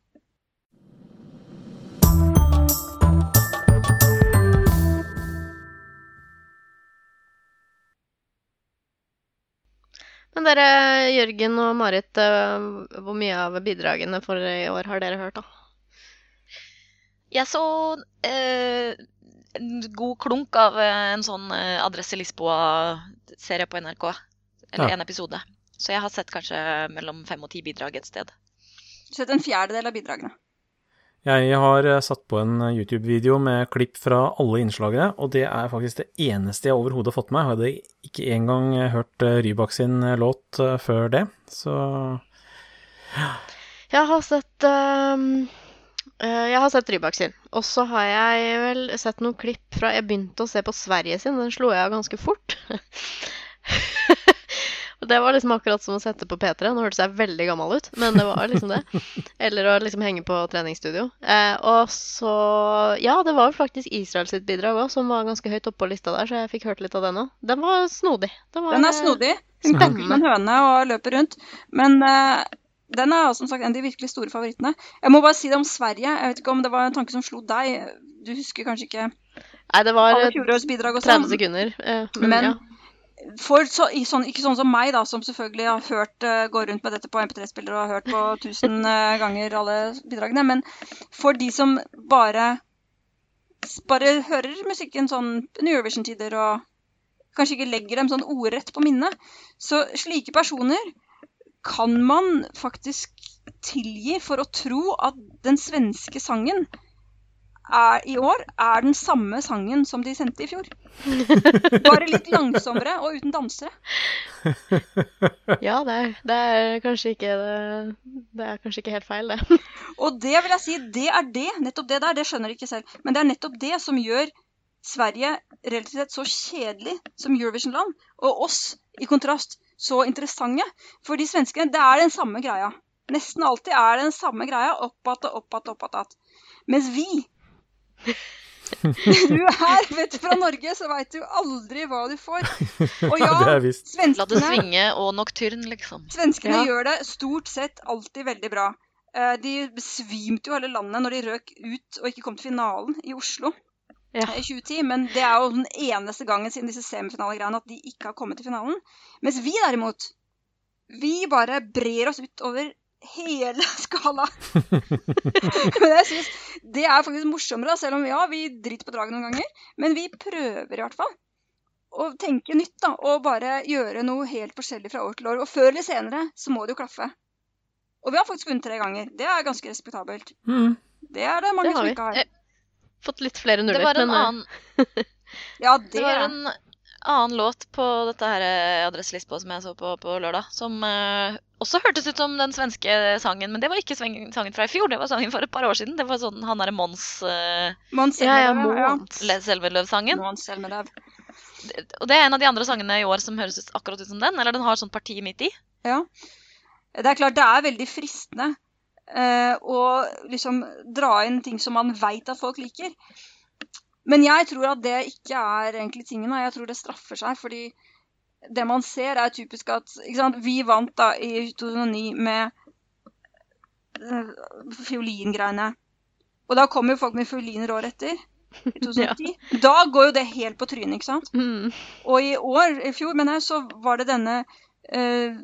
[SPEAKER 2] Men dere, Jørgen og Marit, eh, hvor mye av bidragene for i år har dere hørt, da?
[SPEAKER 4] Jeg så eh, en god klunk av eh, en sånn eh, Adresse Lisboa-serie på NRK. Eller
[SPEAKER 3] Ja.
[SPEAKER 4] en episode. Så jeg har sett kanskje mellom fem og ti bidrag et sted.
[SPEAKER 5] Sett en fjerdedel av bidragene.
[SPEAKER 3] Jeg har eh, satt på en eh, YouTube-video med klipp fra alle innslagene, og det er faktisk det eneste jeg overhodet har fått med. Jeg hadde ikke engang eh, hørt Rybak sin låt før det, så
[SPEAKER 2] Jeg har sett eh, Jeg har sett Rybak sin. Og så har jeg vel sett noen klipp fra Jeg begynte å se på Sverige sin. Den slo jeg av ganske fort. Og det var liksom akkurat som å sette på P3. Nå hørtes jeg veldig gammel ut, men det var liksom det. Eller å liksom henge på treningsstudio. Eh, og så Ja, det var vel faktisk Israel sitt bidrag òg, som var ganske høyt oppe på lista der, så jeg fikk hørt litt av den òg. Den var snodig. Den, var,
[SPEAKER 5] Den er snodig. Hun
[SPEAKER 2] Spennende.
[SPEAKER 5] med som en høne og løper rundt. Men eh, den er som sagt en av de virkelig store favorittene. Jeg må bare si det om Sverige. Jeg vet ikke om det var en tanke som slo deg. Du husker kanskje ikke
[SPEAKER 2] Nei, det var
[SPEAKER 5] alle
[SPEAKER 2] eh,
[SPEAKER 5] fjorårets bidrag og sånn.
[SPEAKER 2] 30 sekunder. eh, men,
[SPEAKER 5] Men
[SPEAKER 2] ja.
[SPEAKER 5] For så, i sånn, ikke sånn som meg, da, som selvfølgelig har hørt uh, går rundt med dette på MP3-spiller og har hørt på tusen uh, ganger alle bidragene. Men for de som bare bare hører musikken sånn New Eurovision-tider og kanskje ikke legger dem sånn ordrett på minnet, så slike personer kan man faktisk tilgi for å tro at den svenske sangen er, i år er den samme sangen som de sendte i fjor. Bare litt langsommere og uten dansere.
[SPEAKER 2] Ja, det er, det er kanskje ikke det, det er kanskje ikke helt feil, det.
[SPEAKER 5] Og det vil jeg si, det er det, nettopp det der, det skjønner de ikke selv, men det er nettopp det som gjør Sverige relativt sett så kjedelig som Eurovision-land, og oss i kontrast så interessante. For de svenskene, det er den samme greia. Nesten alltid er det den samme greia, opp att og opp att og opp att. Mens vi Du er, vet du, fra Norge, så veit du aldri hva du får. Og ja,
[SPEAKER 3] det er visst.
[SPEAKER 4] La det svinge og nocturne, liksom.
[SPEAKER 5] Svenskene
[SPEAKER 2] Ja.
[SPEAKER 5] gjør det stort sett alltid veldig bra. Eh, De besvimte jo hele landet når de røk ut og ikke kom til finalen i Oslo
[SPEAKER 2] Ja.
[SPEAKER 5] i 2010. Men det er jo den eneste gangen siden disse semifinalegreiene at de ikke har kommet til finalen. Mens vi derimot, vi bare brer oss ut over hele skala. men jeg synes det er faktisk morsommere, selv om ja, vi driter på draget noen ganger. Men vi prøver i hvert fall å tenke nytt da, og bare gjøre noe helt forskjellig fra år til år. Og før eller senere så må det jo klaffe. Og vi har faktisk vunnet tre ganger. Det er ganske respektabelt.
[SPEAKER 3] Mm.
[SPEAKER 5] Det er det mange
[SPEAKER 2] Det har
[SPEAKER 5] som ikke har.
[SPEAKER 2] Fått litt flere nuller.
[SPEAKER 4] Det var en
[SPEAKER 2] men eh,
[SPEAKER 4] annen
[SPEAKER 5] Ja, det,
[SPEAKER 4] Det var en annen låt på dette her eh, adresselistpå som jeg så på på lørdag, som uh, også hørtes ut som den svenske sangen, men det var ikke sangen fra i fjor, det var sangen for et par år siden. Det var sånn han derre Mons uh,
[SPEAKER 5] Mons
[SPEAKER 2] Ja, ja,
[SPEAKER 5] ja.
[SPEAKER 4] Og det er en av de andre sangene i år som høres ut akkurat ut som den, eller den har sånn parti midt i.
[SPEAKER 5] Ja. Det er klart, det er veldig fristende uh, å liksom dra inn ting som man veit at folk liker. Men jeg tror at det ikke er egentlig tingen. Jeg tror det straffer seg. Fordi det man ser, er typisk at? Vi vant da i 2009 med eh, fiolingreiene. Og da kommer jo folk med fioliner året etter. I 2010. Da går jo det helt på trynet, ikke sant?
[SPEAKER 2] Mm.
[SPEAKER 5] Og i år, i fjor, mener jeg, så var det denne eh,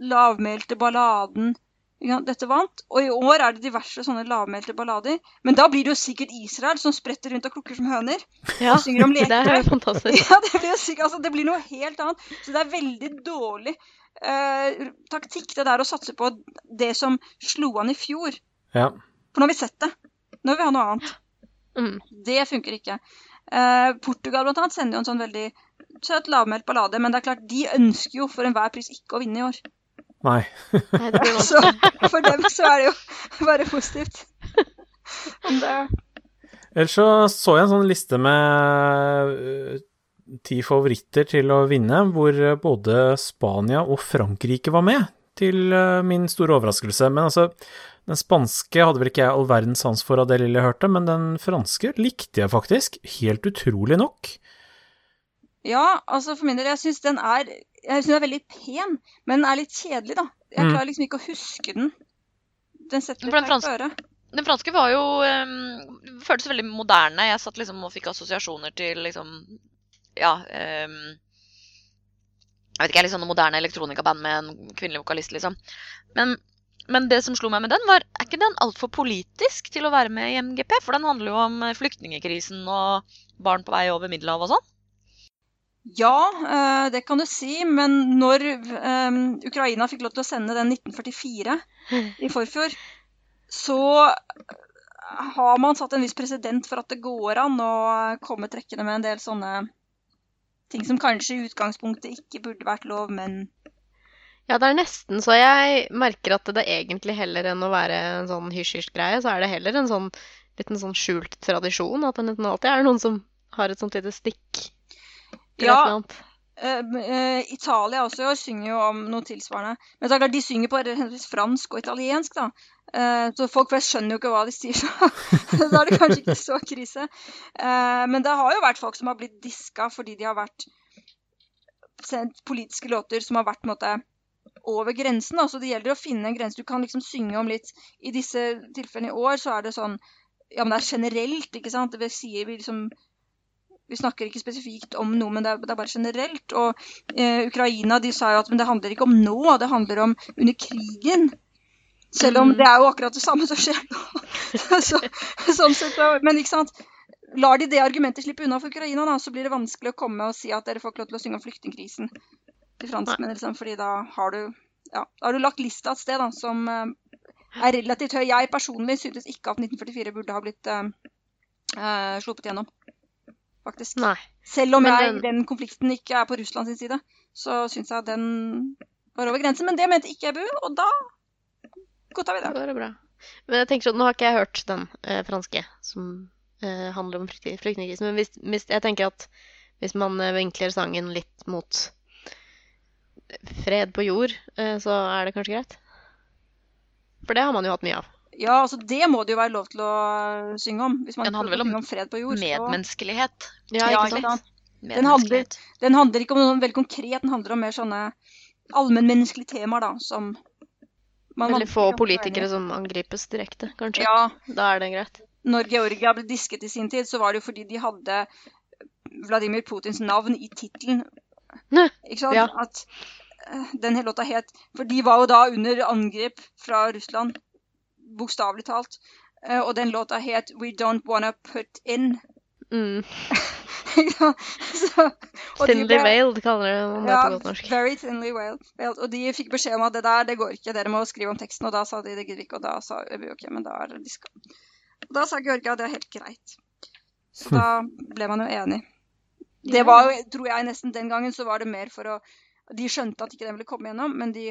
[SPEAKER 5] lavmælte balladen. Dette vant. Og i år er det diverse sånne lavmælte ballader. Men da blir det jo sikkert Israel som spretter rundt og klukker som høner.
[SPEAKER 2] Ja,
[SPEAKER 5] Og synger om
[SPEAKER 2] det er jo fantastisk.
[SPEAKER 5] Ja, det blir, jo sikkert, altså, det blir noe helt annet. Så det er veldig dårlig eh, taktikk det der å satse på det som slo an i fjor.
[SPEAKER 3] Ja.
[SPEAKER 5] For nå har vi sett det. Nå vil vi ha noe annet.
[SPEAKER 2] Mm.
[SPEAKER 5] Det funker ikke. Eh, Portugal blant annet sender jo en sånn veldig søt lavmælt ballade, men det er klart, de ønsker jo for enhver pris ikke å vinne i år.
[SPEAKER 3] Nei.
[SPEAKER 5] Så for dem så er det jo bare positivt. Om det,
[SPEAKER 3] Ellers så så jeg en sånn liste med øh, ti favoritter til å vinne, hvor øh, både Spania og Frankrike var med, til øh, min store overraskelse. Men altså, den spanske hadde vel ikke jeg all verdens sans for av det lille jeg hørte, men den franske likte jeg faktisk, helt utrolig nok.
[SPEAKER 5] ja, altså for min del, jeg syns den er jeg synes den er veldig pen, men den er litt kjedelig, da. Jeg
[SPEAKER 3] Mm.
[SPEAKER 5] klarer liksom ikke å huske den. Den setter litt feil på øret.
[SPEAKER 4] Den franske var jo um, Føltes veldig moderne. Jeg satt liksom og fikk assosiasjoner til liksom Ja. Um, jeg vet ikke, jeg er litt sånn moderne elektronikaband med en kvinnelig vokalist, liksom. Men, men det som slo meg med den, var Er ikke den altfor politisk til å være med i MGP? For den handler jo om flyktningekrisen og barn på vei over Middelhavet og sånn.
[SPEAKER 5] Ja, eh, det kan du si, men når eh, Ukraina fikk lov til å sende den 1944 i forfjor, så har man satt en viss president for at det går an å komme trekkende med en del sånne ting som kanskje i utgangspunktet ikke burde vært lov, men
[SPEAKER 2] Ja, det er nesten så jeg merker at det egentlig heller enn å være en sånn hysj-hysj-greie, så er det heller en sånn liten sånn skjult tradisjon. At det nesten alltid er noen som har et sånt lite stikk
[SPEAKER 5] Ja. Uh, Italia også i år synger jo om noe tilsvarende. Men det er klart, de synger på fransk og italiensk, da. Uh, så folk flest skjønner jo ikke hva de sier, så da er det kanskje ikke så krise. Uh, men det har jo vært folk som har blitt diska fordi de har vært sendt politiske låter som har vært på en måte over grensen. Da. Så det gjelder å finne en grense. Du kan liksom synge om litt I disse tilfellene i år så er det sånn Ja, men det er generelt, ikke sant? Det vil si vi liksom vi snakker ikke spesifikt om noe, men det er, det er bare generelt. Og eh, Ukraina de sa jo at men det handler ikke om nå, det handler om under krigen. Selv om
[SPEAKER 2] Mhm.
[SPEAKER 5] det er jo akkurat det samme som skjer nå. så, sånn sett, men ikke sant. Lar de det argumentet slippe unna for Ukraina, da, så blir det vanskelig å komme og si at dere får ikke lov til å synge om flyktningkrisen til franskmenn. Liksom, fordi da har du ja, da har du lagt lista et sted da, som eh, er relativt høy. Jeg personlig syntes ikke at 1944 burde ha blitt uh, uh, sluppet gjennom. Faktisk.
[SPEAKER 2] Nei.
[SPEAKER 5] Selv om jeg,
[SPEAKER 2] den-
[SPEAKER 5] den konflikten ikke er på Russlands side, så syns jeg den var over grensen. Men det mente ikke EBU, og da godtar vi
[SPEAKER 2] Det
[SPEAKER 5] det.
[SPEAKER 2] bra. Men jeg tenker sånn, Nå har ikke jeg hørt den eh, franske som eh, handler om flykt- flyktningkrisen, men hvis, hvis, jeg tenker at hvis man eh, vinkler sangen litt mot fred på jord, eh, så er det kanskje greit? For det har man jo hatt mye av.
[SPEAKER 5] Ja, altså det må det jo være lov til å synge om. Hvis man
[SPEAKER 4] Den handler vel om
[SPEAKER 5] om fred på jord.
[SPEAKER 4] Medmenneskelighet.
[SPEAKER 2] Ja,
[SPEAKER 5] Ja,
[SPEAKER 2] ikke sant?
[SPEAKER 5] Den handler, den handler ikke om noe veldig konkret, den handler om mer sånne allmennmenneskelige temaer, da, som man
[SPEAKER 2] Veldig få politikere som angripes direkte, kanskje.
[SPEAKER 5] Ja,
[SPEAKER 2] Da er det greit.
[SPEAKER 5] når Georgia ble disket i sin tid, så var det jo fordi de hadde Vladimir Putins navn i tittelen. Ikke sant?
[SPEAKER 2] ja.
[SPEAKER 5] At eh, den hele låta het For de var jo da under angrep fra Russland, bokstavelig talt. Eh, Og den låta het We Don't Wanna Put In.
[SPEAKER 2] Mm.
[SPEAKER 5] Så-
[SPEAKER 2] Thinly veiled, kaller man det
[SPEAKER 5] Ja,
[SPEAKER 2] på godt norsk.
[SPEAKER 5] very thinly veiled. Og de fikk beskjed om at det der, det går ikke, dere må skrive om teksten. Og da sa de det gidder ikke, og da sa vi ok, men da er det diska. Og da sa Georgia det er helt greit. Så da ble man jo enig. Det var, jo, tror jeg, nesten den gangen så var det mer for å De skjønte at ikke den ville komme gjennom, men de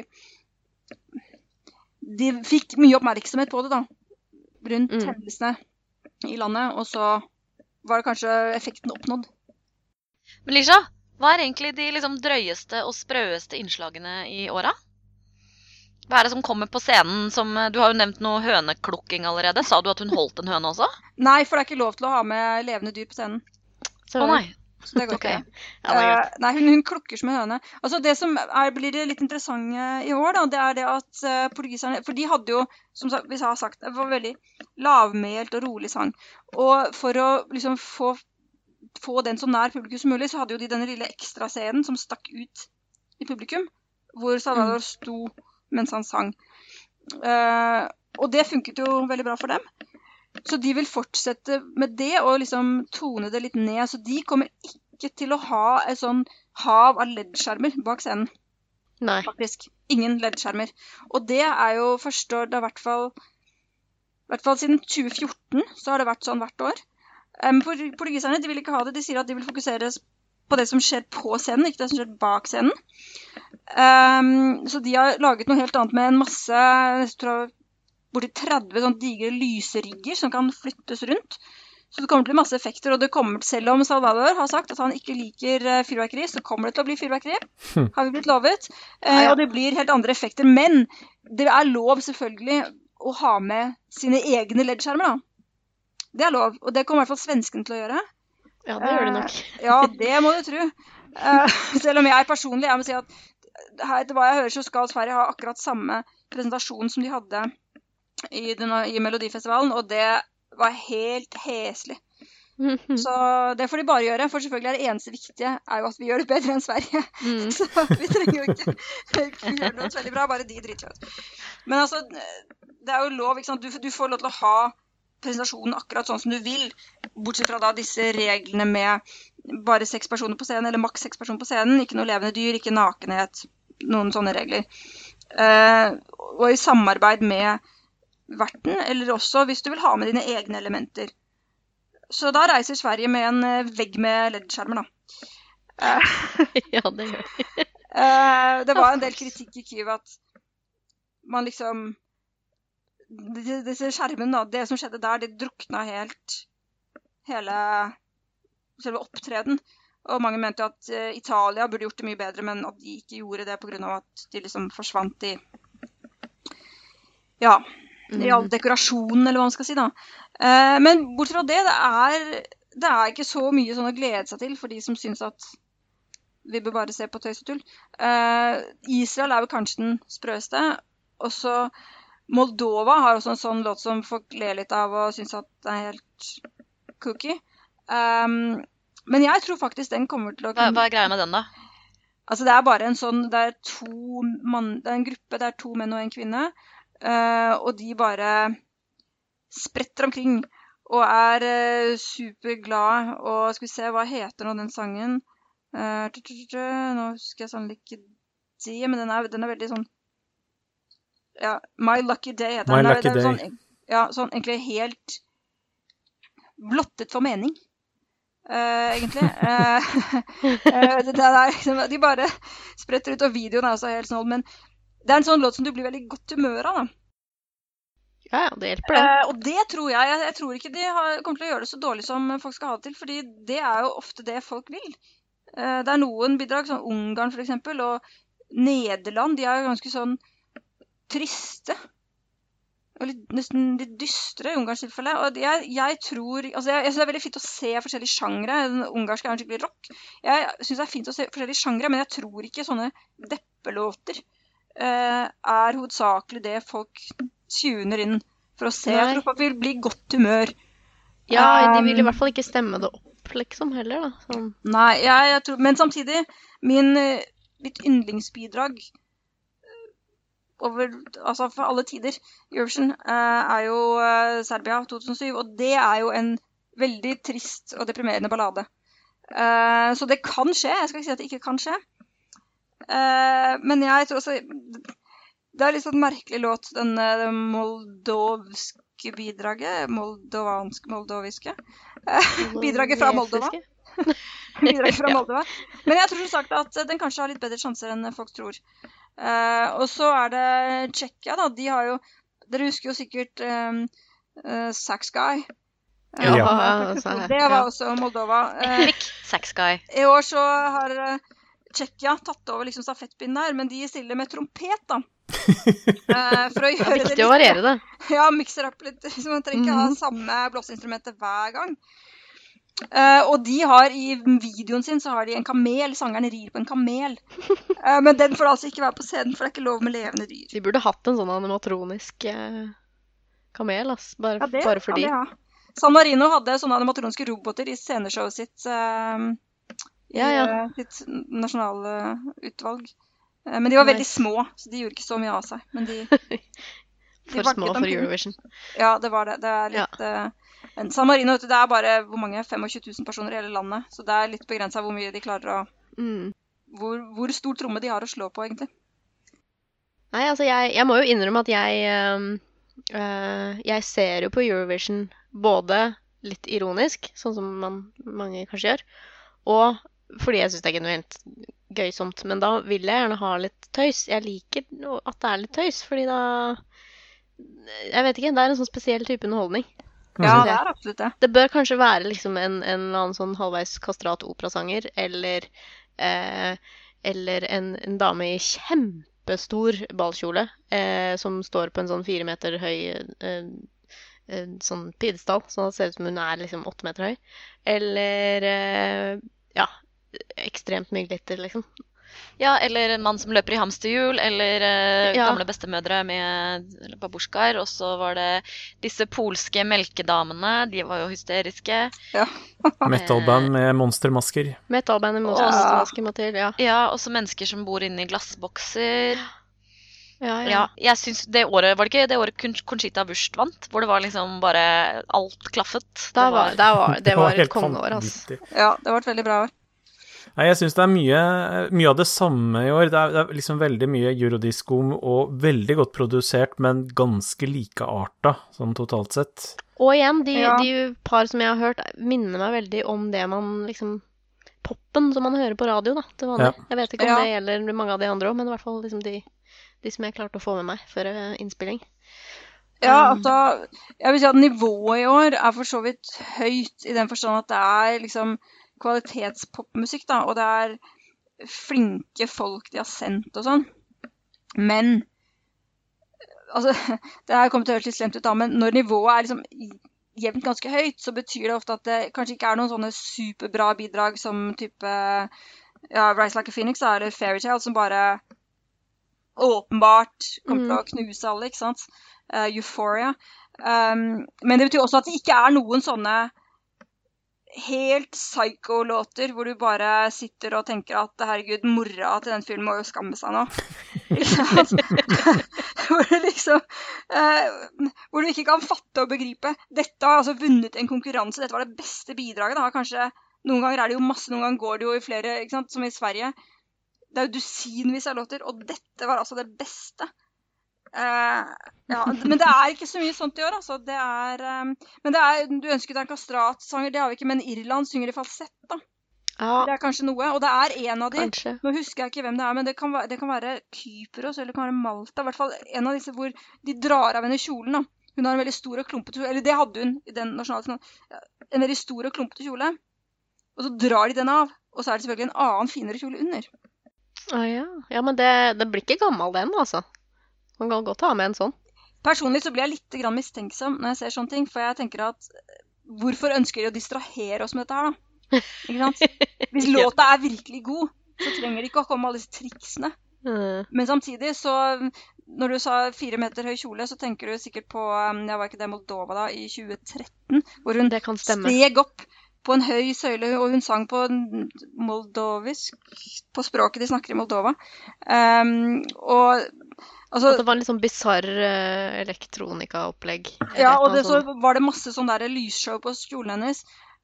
[SPEAKER 5] De fikk mye oppmerksomhet på det, da. Rundt
[SPEAKER 2] Mm.
[SPEAKER 5] hendelsene i landet. Og så var det kanskje effekten oppnådd.
[SPEAKER 4] Men Lisha, hva er egentlig de liksom drøyeste og sprøeste innslagene i åra? Hva er det som kommer på scenen som Du har jo nevnt noe høneklukking allerede. Sa du at hun holdt en høne også?
[SPEAKER 5] Nei, for det er ikke lov til å ha med levende dyr på scenen.
[SPEAKER 2] Å
[SPEAKER 4] Å nei.
[SPEAKER 5] Så det går ikke. Okay.
[SPEAKER 2] Ja, det
[SPEAKER 5] uh. Nei, hun, hun klukker som en høne. Altså Det som er, blir det litt interessante i år, da, det er det at uh, portugiserne For de hadde jo, som sagt, vi har sagt, det var veldig lavmælt og rolig sang. Og for å liksom få, få den så nær publikum som mulig, så hadde jo de denne lille ekstrascenen som stakk ut i publikum, hvor Salvador sto mens han sang. Uh, og det funket jo veldig bra for dem. Så de vil fortsette med det og liksom tone det litt ned. Så de kommer ikke til å ha et sånn hav av LED-skjermer bak scenen,
[SPEAKER 2] Nei.
[SPEAKER 5] faktisk. Ingen LED-skjermer. Og det er jo første år, det er i hvert fall i hvert fall siden 2014 så har det vært sånn hvert år. Um, portugiserne de vil ikke ha det. De sier at de vil fokusere på det som skjer på scenen, ikke det som skjer bak scenen. Um, så de har laget noe helt annet med en masse jeg tror borti 30 sånn digre lyserigger som kan flyttes rundt. Så det kommer til å bli masse effekter, og det kommer, selv om Salvador har sagt at han ikke liker eh, fyrverkeri, så kommer det til å bli fyrverkeri. Har vi blitt lovet. Eh. Og det blir helt andre effekter. Men det er lov selvfølgelig å ha med sine egne LED-skjermer, da. Det er lov, og det kommer i hvert fall svenskene til å gjøre.
[SPEAKER 2] Ja, det gjør de nok.
[SPEAKER 5] Ja, det må du tro. Eh, selv om jeg personlig jeg må si at her, etter hva jeg hører, så skal Sverige ha akkurat samme presentasjon som de hadde i, denne, i Melodifestivalen, og det var helt heslig. Så det får de bare gjøre, for selvfølgelig er det eneste viktige er jo at vi gjør det bedre enn Sverige.
[SPEAKER 2] Mm.
[SPEAKER 5] Så vi trenger jo ikke, ikke gjøre noe veldig bra, bare de driter seg ut. Men altså, det er jo lov, ikke sant. Du, du får lov til å ha presentasjonen akkurat sånn som du vil, bortsett fra da disse reglene med bare seks personer på scenen, eller maks seks personer på scenen, ikke noe levende dyr, ikke nakenhet, noen sånne regler. Uh, og i samarbeid med verten, eller også hvis du vil ha med dine egne elementer. Så da reiser Sverige med en eh, vegg med LED-skjermer, da. Eh,
[SPEAKER 2] ja, det gjør det.
[SPEAKER 5] Eh, det var en del kritikk i Kyiv at man liksom disse, skjermene, da, det som skjedde der, det drukna helt hele selve opptreden. Og mange mente at Italia burde gjort det mye bedre, men at de ikke gjorde det pga. at de liksom forsvant i Ja, i all dekorasjonen, eller hva man skal si, da. Eh, men bortsett fra det, det er, det er ikke så mye sånn å glede seg til for de som syns at vi bør bare se på tøys og tull. Eh, Israel er vel kanskje den sprøeste. Og så Moldova har også en sånn låt som folk ler litt av og syns at det er helt cookie. Um, men jeg tror faktisk den kommer til å
[SPEAKER 4] Hva, hva er greia med den, da?
[SPEAKER 5] Altså det er bare en sånn Det er to mann Det er en gruppe, det er to menn og en kvinne. Eh, og de bare spretter omkring og er uh, superglade. Og skal vi se, hva heter nå den sangen? Eh, nå husker jeg sannelig ikke det, men den er, den er veldig sånn Ja, My Lucky Day heter
[SPEAKER 3] My
[SPEAKER 5] den.
[SPEAKER 3] Lucky
[SPEAKER 5] er
[SPEAKER 3] Day.
[SPEAKER 5] Sånn, ja, sånn egentlig helt blottet for mening. Uh, egentlig. Eh, eh, det, det er, de bare spretter ut, og videoen er også helt snål. Men det er en sånn låt som du blir veldig godt humør av. da.
[SPEAKER 2] Ja, ja, det hjelper, det.
[SPEAKER 5] Eh, og det tror jeg. Jeg, jeg tror ikke de har, kommer til å gjøre det så dårlig som folk skal ha det til, fordi det er jo ofte det folk vil. Eh, det er noen bidrag, som Ungarn f.eks., og Nederland, de er jo ganske sånn triste. Og litt, nesten litt dystre i Ungarns tilfelle. Og jeg, jeg tror altså jeg, jeg synes det er veldig fint å se forskjellige sjangre. Den ungarske er en skikkelig rock. Jeg syns det er fint å se forskjellige sjangre, men jeg tror ikke sånne deppelåter er hovedsakelig det folk tuner inn for å se.
[SPEAKER 2] Nei.
[SPEAKER 5] Jeg tror folk vil bli i godt humør.
[SPEAKER 2] Ja, de vil i
[SPEAKER 5] Um,
[SPEAKER 2] hvert fall ikke stemme det opp, liksom, heller, da. Sånn.
[SPEAKER 5] Nei, jeg, jeg tror, men samtidig, min, eh, mitt yndlingsbidrag eh, over, altså for alle tider i Eurovision eh, er jo eh, Serbia 2007, og det er jo en veldig trist og deprimerende ballade. Eh, så det kan skje, jeg skal ikke si at det ikke kan skje. Eh, men jeg tror også Det er litt sånn merkelig låt, den eh, det moldovske bidraget. Moldovanske, moldoviske. Eh, bidraget fra Moldova. bidraget fra Moldova. Men jeg tror som sagt at den kanskje har litt bedre sjanser enn folk tror. Eh, og så er det Tsjekkia, da. De har jo Dere husker jo sikkert um, uh, Sax Guy.
[SPEAKER 2] Ja, altså,
[SPEAKER 5] det var også Moldova. Eh,
[SPEAKER 4] Sax Guy.
[SPEAKER 5] I år så har Tsjekkia tatt over liksom stafettpinnen der, men de stiller med trompet, da. uh, for å
[SPEAKER 2] Det er
[SPEAKER 5] viktig det
[SPEAKER 2] å variere det.
[SPEAKER 5] Ja, mikser opp litt. Så man trenger ikke ha
[SPEAKER 2] Mhm.
[SPEAKER 5] samme blåseinstrumentet hver gang. Uh, og de har i videoen sin så har de en kamel. Sangeren rir på en kamel. Uh, men den får altså ikke være på scenen, for det er ikke lov med levende dyr.
[SPEAKER 2] De burde hatt en sånn animatronisk kamel, ass. Bare,
[SPEAKER 5] Ja, det
[SPEAKER 2] bare
[SPEAKER 5] for
[SPEAKER 2] fordi.
[SPEAKER 5] de Ja. San Marino hadde sånne animatroniske roboter i sceneshowet sitt. Eh,
[SPEAKER 2] Ja, ja.
[SPEAKER 5] eh, sitt nasjonale utvalg. Eh, men de var veldig små, så de gjorde ikke så mye av seg. Men de,
[SPEAKER 2] For små for. Eurovision.
[SPEAKER 5] Ja, det var det. Det er litt eh, men San Marino du, det er bare hvor mange? 25 000 personer i hele landet. Så det er litt begrensa hvor mye de klarer å
[SPEAKER 2] Mm.
[SPEAKER 5] hvor, hvor stor tromme de har å slå på, egentlig.
[SPEAKER 2] Nei, altså, jeg, jeg må jo innrømme at jeg eh, Jeg ser jo på Eurovision både litt ironisk, sånn som man, mange kanskje gjør, og fordi jeg syns det er genuint gøysomt. Men da vil jeg gjerne ha litt tøys. Jeg liker at det er litt tøys, fordi da Jeg vet ikke, det er en sånn spesiell type underholdning.
[SPEAKER 5] Ja, det er absolutt det.
[SPEAKER 2] Det bør kanskje være liksom en, en eller annen sånn halvveis kastrat operasanger, eller eh, Eller en, en dame i kjempestor ballkjole eh, som står på en sånn fire meter høy eh, eh, sånn pidestall, sånn at det ser ut som hun er liksom åtte meter høy. Eller eh, ja, ekstremt mye glitter, liksom.
[SPEAKER 4] Ja, eller en mann som løper i hamsterhjul, eller eh,
[SPEAKER 2] Ja.
[SPEAKER 4] gamle bestemødre med babusjkaer. Og så var det disse polske melkedamene. De var jo hysteriske.
[SPEAKER 3] Metalband med monstermasker.
[SPEAKER 2] Metalband med
[SPEAKER 4] monstermasker
[SPEAKER 2] ja. må til, ja.
[SPEAKER 4] Ja, også mennesker som bor inne i glassbokser.
[SPEAKER 2] Ja, ja.
[SPEAKER 4] Ja, jeg synes det året, Var det ikke det året Conchita Wurst vant? Hvor det var liksom bare Alt klaffet.
[SPEAKER 2] Det var, det var, det var et kongeår, altså.
[SPEAKER 5] Ja, det var et veldig bra år.
[SPEAKER 3] Nei, jeg syns det er mye, mye av det samme i år. Det er, det er liksom veldig mye eurodisko og veldig godt produsert, men ganske likearta sånn totalt sett.
[SPEAKER 2] Og igjen, de,
[SPEAKER 5] Ja.
[SPEAKER 2] de par som jeg har hørt, minner meg veldig om det man liksom Poppen som man hører på radio, da, til vanlig.
[SPEAKER 3] Ja.
[SPEAKER 2] Jeg vet ikke om
[SPEAKER 5] Ja.
[SPEAKER 2] det gjelder mange av de andre òg, men i hvert fall liksom de, de som jeg klarte å få med meg før eh, innspilling.
[SPEAKER 5] Ja,
[SPEAKER 2] Um,
[SPEAKER 5] altså Jeg vil si at nivået i år er for så vidt høyt, i den forstand at det er liksom kvalitetspopmusikk, da, og det er flinke folk de har sendt og sånn. Men Altså, det her kommer til å høres litt slemt ut, da, men når nivået er liksom jevnt ganske høyt, så betyr det ofte at det kanskje ikke er noen sånne superbra bidrag som type ja, Rise Like a Phoenix da, eller Fairytale, som bare åpenbart kommer til å knuse alle, ikke sant? Uh, Euphoria. Um, men det betyr også at det ikke er noen sånne helt psycho-låter hvor du bare sitter og tenker at herregud, mora til den filmen må jo skamme seg nå. Hvor du liksom eh, Hvor du ikke kan fatte og begripe. Dette har altså vunnet en konkurranse. Dette var det beste bidraget. Da. Kanskje Noen ganger er det jo masse, noen ganger går det jo i flere, som i Sverige. Det er jo dusinvis av låter, og dette var altså det beste. Eh, ja, men det er ikke så mye sånt i år, altså. Det er, um, men det er, du ønsket deg en kastratsanger, det har vi ikke. Men Irland synger i falsett, da.
[SPEAKER 2] Ja,
[SPEAKER 5] Det er kanskje noe. Og det er en av de.
[SPEAKER 2] kanskje.
[SPEAKER 5] Nå husker jeg ikke hvem det er, men det kan være, det kan være Kypros eller det kan være Malta. I hvert fall en av disse hvor de drar av henne kjolen. da. Hun har en veldig stor og klumpete kjole. Eller det hadde hun i den nasjonale. En veldig stor og klumpete kjole. Og så drar de den av. Og så er det selvfølgelig en annen finere kjole under.
[SPEAKER 2] Å ja. ja, men det, det blir ikke gammel den, altså. Man kan godt ha med en sånn.
[SPEAKER 5] Personlig så blir jeg litt grann mistenksom når jeg ser sånne ting, for jeg tenker at eh, hvorfor ønsker de å distrahere oss med dette her, da? Ikke sant? Hvis låta er virkelig god, så trenger de ikke å komme med alle disse triksene. Men samtidig så Når du sa fire meter høy kjole, så tenker du sikkert på um, Jeg var ikke det Moldova da, i 2013, hvor hun steg opp på en høy søyle, og hun sang på moldovisk, på språket de snakker i Moldova. Um, og altså
[SPEAKER 2] At det var en litt sånn bisarr uh, elektronikaopplegg.
[SPEAKER 5] Ja, og det, så var det masse sånn der lysshow på kjolen hennes.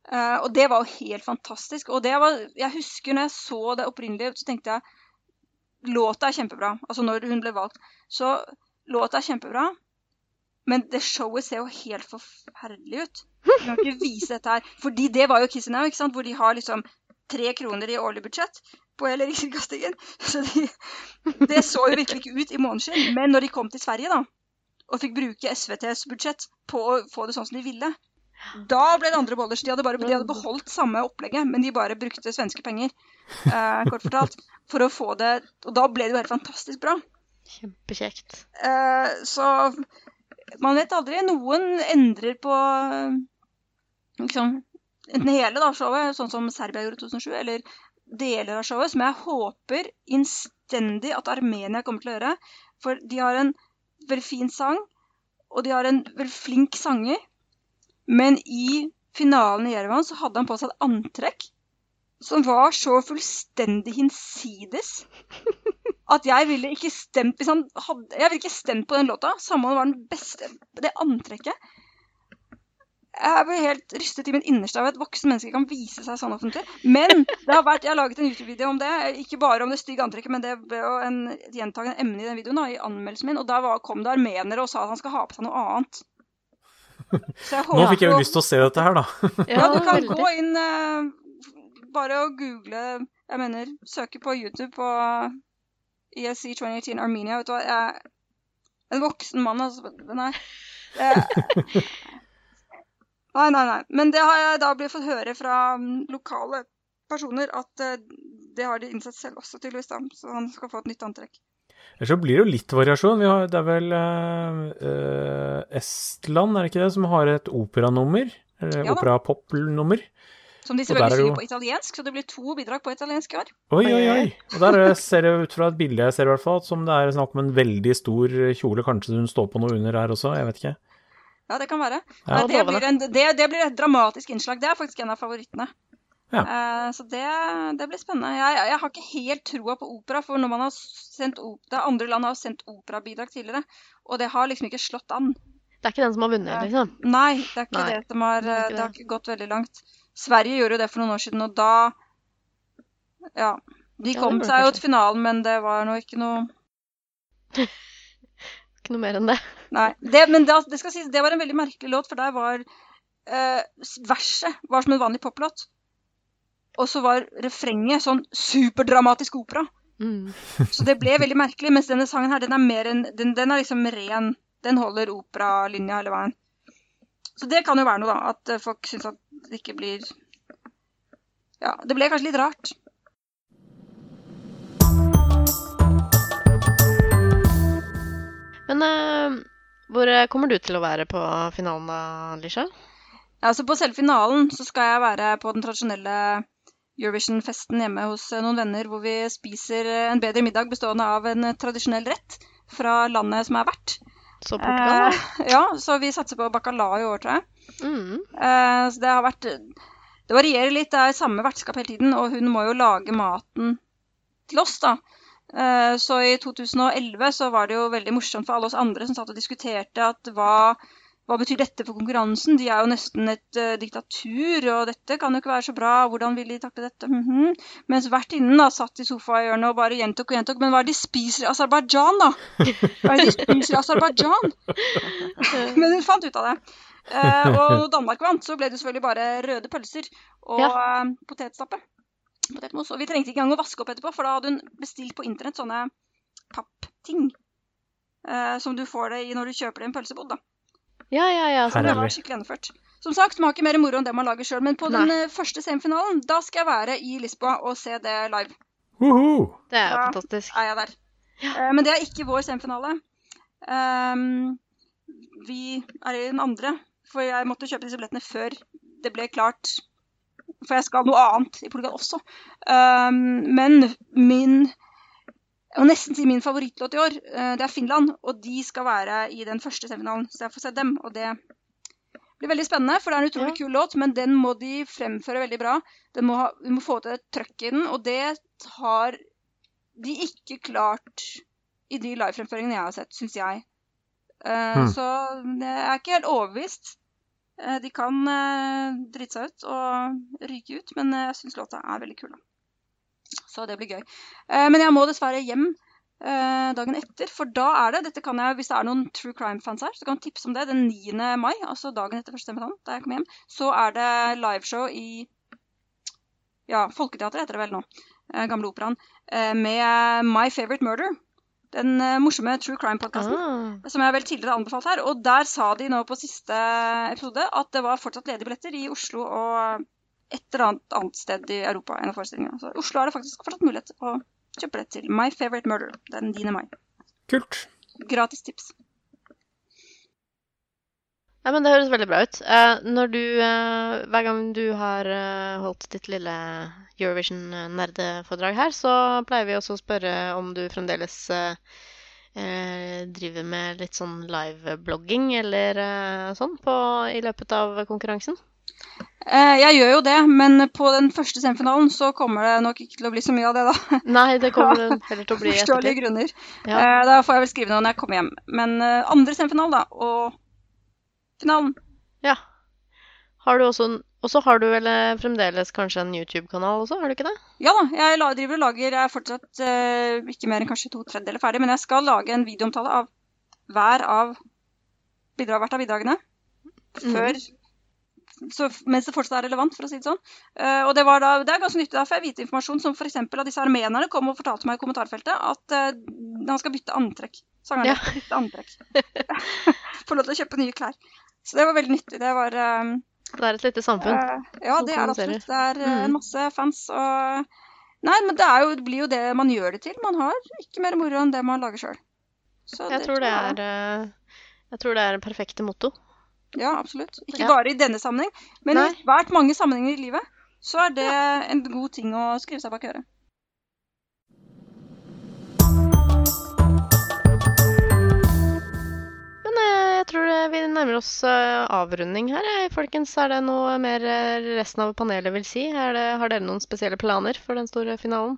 [SPEAKER 5] Uh, og det var jo helt fantastisk. Og det var Jeg husker når jeg så det opprinnelige, så tenkte jeg låta er kjempebra. Altså når hun ble valgt. Så låta er kjempebra. Men det showet ser jo helt forferdelig ut. Vi kan ikke vise dette her. Fordi det var jo Kiss Now, ikke sant? hvor de har liksom tre kroner i årlig budsjett på hele Rikskringkastingen. Så de, det så jo virkelig ikke ut i måneskinn. Men når de kom til Sverige, da, og fikk bruke SVTs budsjett på å få det sånn som de ville, da ble det andre bollers. De hadde, bare, de hadde beholdt samme opplegget, men de bare brukte svenske penger, eh, kort fortalt, for å få det Og da ble det jo helt fantastisk bra.
[SPEAKER 2] Kjempekjekt.
[SPEAKER 5] Eh, så man vet aldri. Noen endrer på liksom, enten hele da, showet, sånn som Serbia gjorde i 2007, eller deler av showet, som jeg håper innstendig at Armenia kommer til å gjøre. For de har en veldig fin sang, og de har en veldig flink sanger. Men i finalen i Jerevan så hadde han på seg et antrekk som var så fullstendig hinsides at jeg ville ikke stemt hvis han hadde, Jeg ville ikke stemt på den låta, samme om det var den beste Det antrekket Jeg ble helt rystet i min innerste av at et voksen menneske kan vise seg sånn offentlig. Men det har vært, jeg har laget en YouTube-video om det. Ikke bare om det stygge antrekket, men det ble jo en gjentagende emne i den videoen, da, i anmeldelsen min. Og da var, kom det armenere og sa at han skal ha på seg noe annet.
[SPEAKER 3] Nå fikk jeg jo lyst til å se dette her, da.
[SPEAKER 5] Ja, du kan gå inn uh, bare og google Jeg mener, søke på YouTube på ESC 2018 Armenia. Vet du hva, jeg En voksen mann, altså. Nei. Uh, nei, nei, nei. Men det har jeg da blitt fått høre fra um, lokale personer at uh, det har de innsett selv også, tydeligvis. da, Så han skal få et nytt antrekk.
[SPEAKER 3] Ellers så blir det jo litt variasjon. Har, det er vel øh, Estland, er det ikke det, som har et operanummer? Eller ja, operapop-nummer?
[SPEAKER 5] Som de selvfølgelig synger jo... på italiensk, så det blir to bidrag på italiensk i år.
[SPEAKER 3] Oi, oi, oi. Og der ser det ut fra et bilde jeg ser, i hvert fall, som det er snakk om en veldig stor kjole. Kanskje hun står på noe under her også, jeg vet ikke.
[SPEAKER 5] Ja, det kan være. Ja, det, blir en, det, det, blir et dramatisk innslag. Det er faktisk en av favorittene. Ja. Uh, så det, det, blir spennende. Jeg, jeg, har ikke helt troa på opera, for når man har sendt opera, andre land har sendt operabidrag tidligere, og det har liksom ikke slått an.
[SPEAKER 2] Det er ikke den som har vunnet, liksom?
[SPEAKER 5] Uh, nei, det er ikke nei, det som har det, det. det, har ikke gått veldig langt. Sverige gjorde jo det for noen år siden, og da Ja. De kom ja, seg jo til finalen, men det var nå ikke noe
[SPEAKER 2] Ikke noe mer enn det.
[SPEAKER 5] Nei. Det, men det, det, skal sies, det var en veldig merkelig låt, for der var uh, verset var som en vanlig poplåt. Og så var refrenget sånn superdramatisk opera. Mm. så det ble veldig merkelig. Mens denne sangen her, den er mer en, den, den er liksom ren. Den holder operalinja hele veien. Så det kan jo være noe, da. At folk syns at det ikke blir Ja, det ble kanskje litt rart.
[SPEAKER 2] Men uh, hvor kommer du til å være på finalen da, Lisha?
[SPEAKER 5] Ja, altså På selve finalen så skal jeg være på den tradisjonelle Eurovision-festen hjemme hos eh, noen venner hvor vi spiser eh, en bedre middag bestående av en eh, tradisjonell rett fra landet som er vert.
[SPEAKER 2] Så Portugal, da?
[SPEAKER 5] Eh, ja, så vi satser på bacalao i år, tror jeg. Mm. Eh, så det har vært Det varierer litt. Det er samme vertskap hele tiden, og hun må jo lage maten til oss, da. Eh, så i 2011 så var det jo veldig morsomt for alle oss andre som satt og diskuterte at hva hva betyr dette for konkurransen? De er jo nesten et uh, diktatur, og dette kan jo ikke være så bra. Hvordan vil de takle dette? Mm -hmm. Mens vertinnen da satt i sofahjørnet og bare gjentok og gjentok. Men hva er det de spiser i Aserbajdsjan, da? Hva er det de spiser i Aserbajdsjan? men hun fant ut av det. Uh, og når Danmark vant, så ble det selvfølgelig bare røde pølser og ja. uh, potetstappe. Potetmos. Og vi trengte ikke engang å vaske opp etterpå, for da hadde hun bestilt på internett sånne pappting. Uh, som du får det i når du kjøper det i en pølsebod. da.
[SPEAKER 2] Ja, ja, ja.
[SPEAKER 5] Så det var skikkelig gjennomført. Som sagt, man har ikke mer moro enn det man lager sjøl. Men på Nei. den eh, første semifinalen, da skal jeg være i Lisboa og se det live.
[SPEAKER 3] Uhu.
[SPEAKER 2] Det er jo da fantastisk.
[SPEAKER 5] er jeg der. Ja. Uh, men det er ikke vår semifinale. Um, vi er i den andre. For jeg måtte kjøpe disse billettene før det ble klart. For jeg skal noe annet i Portugal også. Um, men min og nesten si min favorittlåt i år. Eh, det er Finland, og de skal være i den første semifinalen. Så jeg får se dem, og det blir veldig spennende, for det er en utrolig ja. kul låt, men den må de fremføre veldig bra. Må ha, vi må få til et trøkk i den, og det har de ikke klart i de livefremføringene jeg har sett, syns jeg. Uh, hmm. Så jeg er ikke helt overbevist. Uh, de kan uh, drite seg ut og ryke ut, men jeg syns låta er veldig kul. Så det blir gøy. Eh, men jeg må dessverre hjem eh, dagen etter. For da er det, dette kan jeg, hvis det er noen true crime-fans her, så kan jeg tipse om det. Den 9. mai, altså dagen etter første semifinalen, da jeg kom hjem, så er det liveshow i ja, Folketeatret heter det vel nå. eh, Gamle Operaen. eh, Med My Favorite Murder. Den eh, morsomme true crime-podkasten.
[SPEAKER 2] Ah.
[SPEAKER 5] Som jeg vel tidligere har anbefalt her. Og der sa de nå på siste episode at det var fortsatt ledige billetter i Oslo og et eller annet annet sted i Europa. enn forestillinga. Så i Oslo er det faktisk fortsatt mulighet å kjøpe billett til My Favorite Murder den 10. mai.
[SPEAKER 3] Kult.
[SPEAKER 5] Gratis tips.
[SPEAKER 2] Nei, men Det høres veldig bra ut. Eh, når du, eh, hver gang du har eh, holdt ditt lille Eurovision-nerdeforedrag her, så pleier vi også å spørre om du fremdeles driver med litt sånn live-blogging eller sånn på, i løpet av konkurransen.
[SPEAKER 5] Jeg gjør jo det, men på den første semifinalen så kommer det nok ikke til å bli så mye av det, da.
[SPEAKER 2] Nei, det kommer det heller til å bli i
[SPEAKER 5] Forståelige grunner.
[SPEAKER 2] Ja.
[SPEAKER 5] Da får jeg vel skrive noe når jeg kommer hjem. Men andre semifinal, da, og finalen
[SPEAKER 2] ja. Har du også Og så har du vel eh, fremdeles kanskje en YouTube-kanal også, har du ikke det?
[SPEAKER 5] Ja da, jeg driver og lager Jeg er fortsatt uh, ikke mer enn kanskje to tredjedeler ferdig, men jeg skal lage en videoomtale av hver av bidrag, hvert av bidragene. Før så, Mens det fortsatt er relevant, for å si det sånn. Uh, og det, var da, det er ganske nyttig. Da får jeg vite informasjon som f.eks. av disse armenerne kom og fortalte meg i kommentarfeltet at uh, han skal bytte antrekk. Sangeren
[SPEAKER 2] Ja.
[SPEAKER 5] bytte antrekk. Få lov til å kjøpe nye klær. Så det var veldig nyttig. Det var um,
[SPEAKER 2] Det er et lite samfunn.
[SPEAKER 5] Uh, ja, det er det absolutt. Det er eh,
[SPEAKER 2] Mm.
[SPEAKER 5] en masse fans og Nei, men det, jo, det blir jo det man gjør det til. Man har ikke mer moro enn det man lager sjøl.
[SPEAKER 2] Jeg tror det er Jeg tror det er det perfekte motto.
[SPEAKER 5] Ja, absolutt. Ikke
[SPEAKER 2] Ja.
[SPEAKER 5] bare i denne sammenheng, men
[SPEAKER 2] Nei.
[SPEAKER 5] i svært mange sammenhenger i livet så er det en god ting å skrive seg bak øret.
[SPEAKER 2] Tror vi nærmer oss eh, avrunding her. Folkens, er det noe mer eh, resten av panelet vil si? Er det, har dere noen spesielle planer for den store finalen?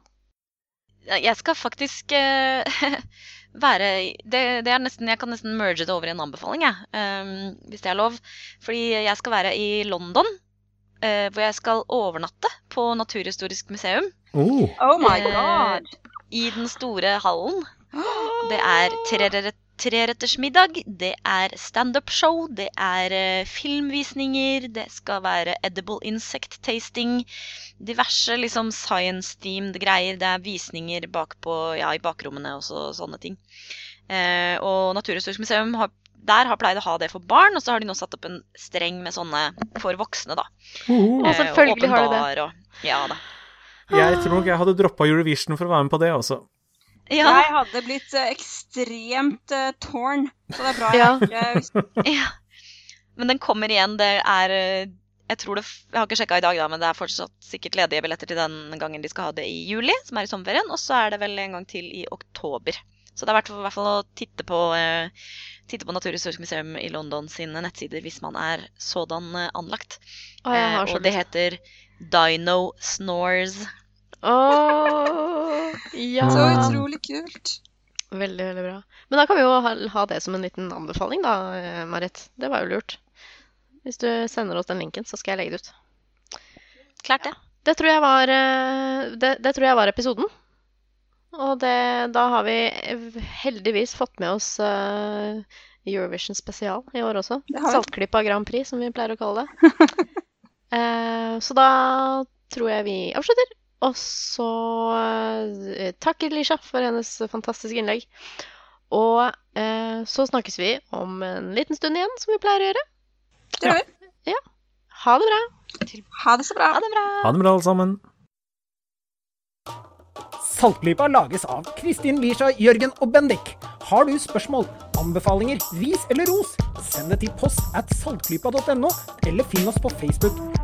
[SPEAKER 4] Jeg skal faktisk uh, være det, det er nesten, Jeg kan nesten merge det over i en anbefaling, jeg. Um, hvis det er lov. Fordi jeg skal være i London, Uh, hvor jeg skal overnatte på Naturhistorisk museum.
[SPEAKER 3] Oh.
[SPEAKER 5] Oh my god!
[SPEAKER 4] I den store hallen. Det er tre- treretters middag, det er standup-show, det er eh, filmvisninger, det skal være edible insect tasting, diverse liksom science-themed greier. Det er visninger bakpå, ja, i bakrommene og så, sånne ting. Eh, og Naturhistorisk museum har, der har pleid å ha det for barn, og så har de nå satt opp en streng med sånne for voksne, da.
[SPEAKER 3] Oh.
[SPEAKER 4] Eh,
[SPEAKER 2] selvfølgelig
[SPEAKER 4] og åpen
[SPEAKER 2] har de det.
[SPEAKER 4] Og, ja da.
[SPEAKER 3] Jeg tror nok jeg hadde droppa Eurovision for å være med på det også.
[SPEAKER 4] Ja,
[SPEAKER 5] Jeg hadde blitt eh, ekstremt uh, torn, så det er bra
[SPEAKER 2] Ja.
[SPEAKER 5] jeg ikke
[SPEAKER 4] Ja. Men den kommer igjen. Det er eh, Jeg tror det Jeg har ikke sjekka i dag, da, men det er fortsatt sikkert ledige billetter til den gangen de skal ha det i juli, som er i sommerferien. Og så er det vel en gang til i oktober. Så det er verdt i hvert fall å titte på, eh, titte på Naturhistorisk museum i London sine nettsider hvis man er sådan eh, anlagt.
[SPEAKER 2] Å,
[SPEAKER 4] Eh, og det heter Dino Snores.
[SPEAKER 2] Åh, ja.
[SPEAKER 5] Så utrolig kult.
[SPEAKER 2] Veldig, veldig bra. Men da kan vi jo ha, ha det som en liten anbefaling, da, eh, Marit. Det var jo lurt. Hvis du sender oss den linken, så skal jeg legge det ut.
[SPEAKER 4] Klart det.
[SPEAKER 2] Det tror jeg var, eh, det, det tror jeg var episoden. Og det, da har vi heldigvis fått med oss uh, Eurovision spesial i år også. Saltklypa Grand Prix, som vi pleier å kalle det. uh, så da tror jeg vi avslutter. Og så takker takk for hennes fantastiske innlegg. Og eh, så snakkes vi om en liten stund igjen, som vi pleier å gjøre.
[SPEAKER 5] Det gjør vi.
[SPEAKER 2] Ha det bra.
[SPEAKER 5] Ha det så bra.
[SPEAKER 4] Ha det bra.
[SPEAKER 3] Ha det bra, alle sammen.
[SPEAKER 1] Saltklypa lages av Kristin Lisha, Jørgen og Bendik. Har du spørsmål, anbefalinger, ris eller ros, send det til post at saltklypa.no, eller finn oss på Facebook.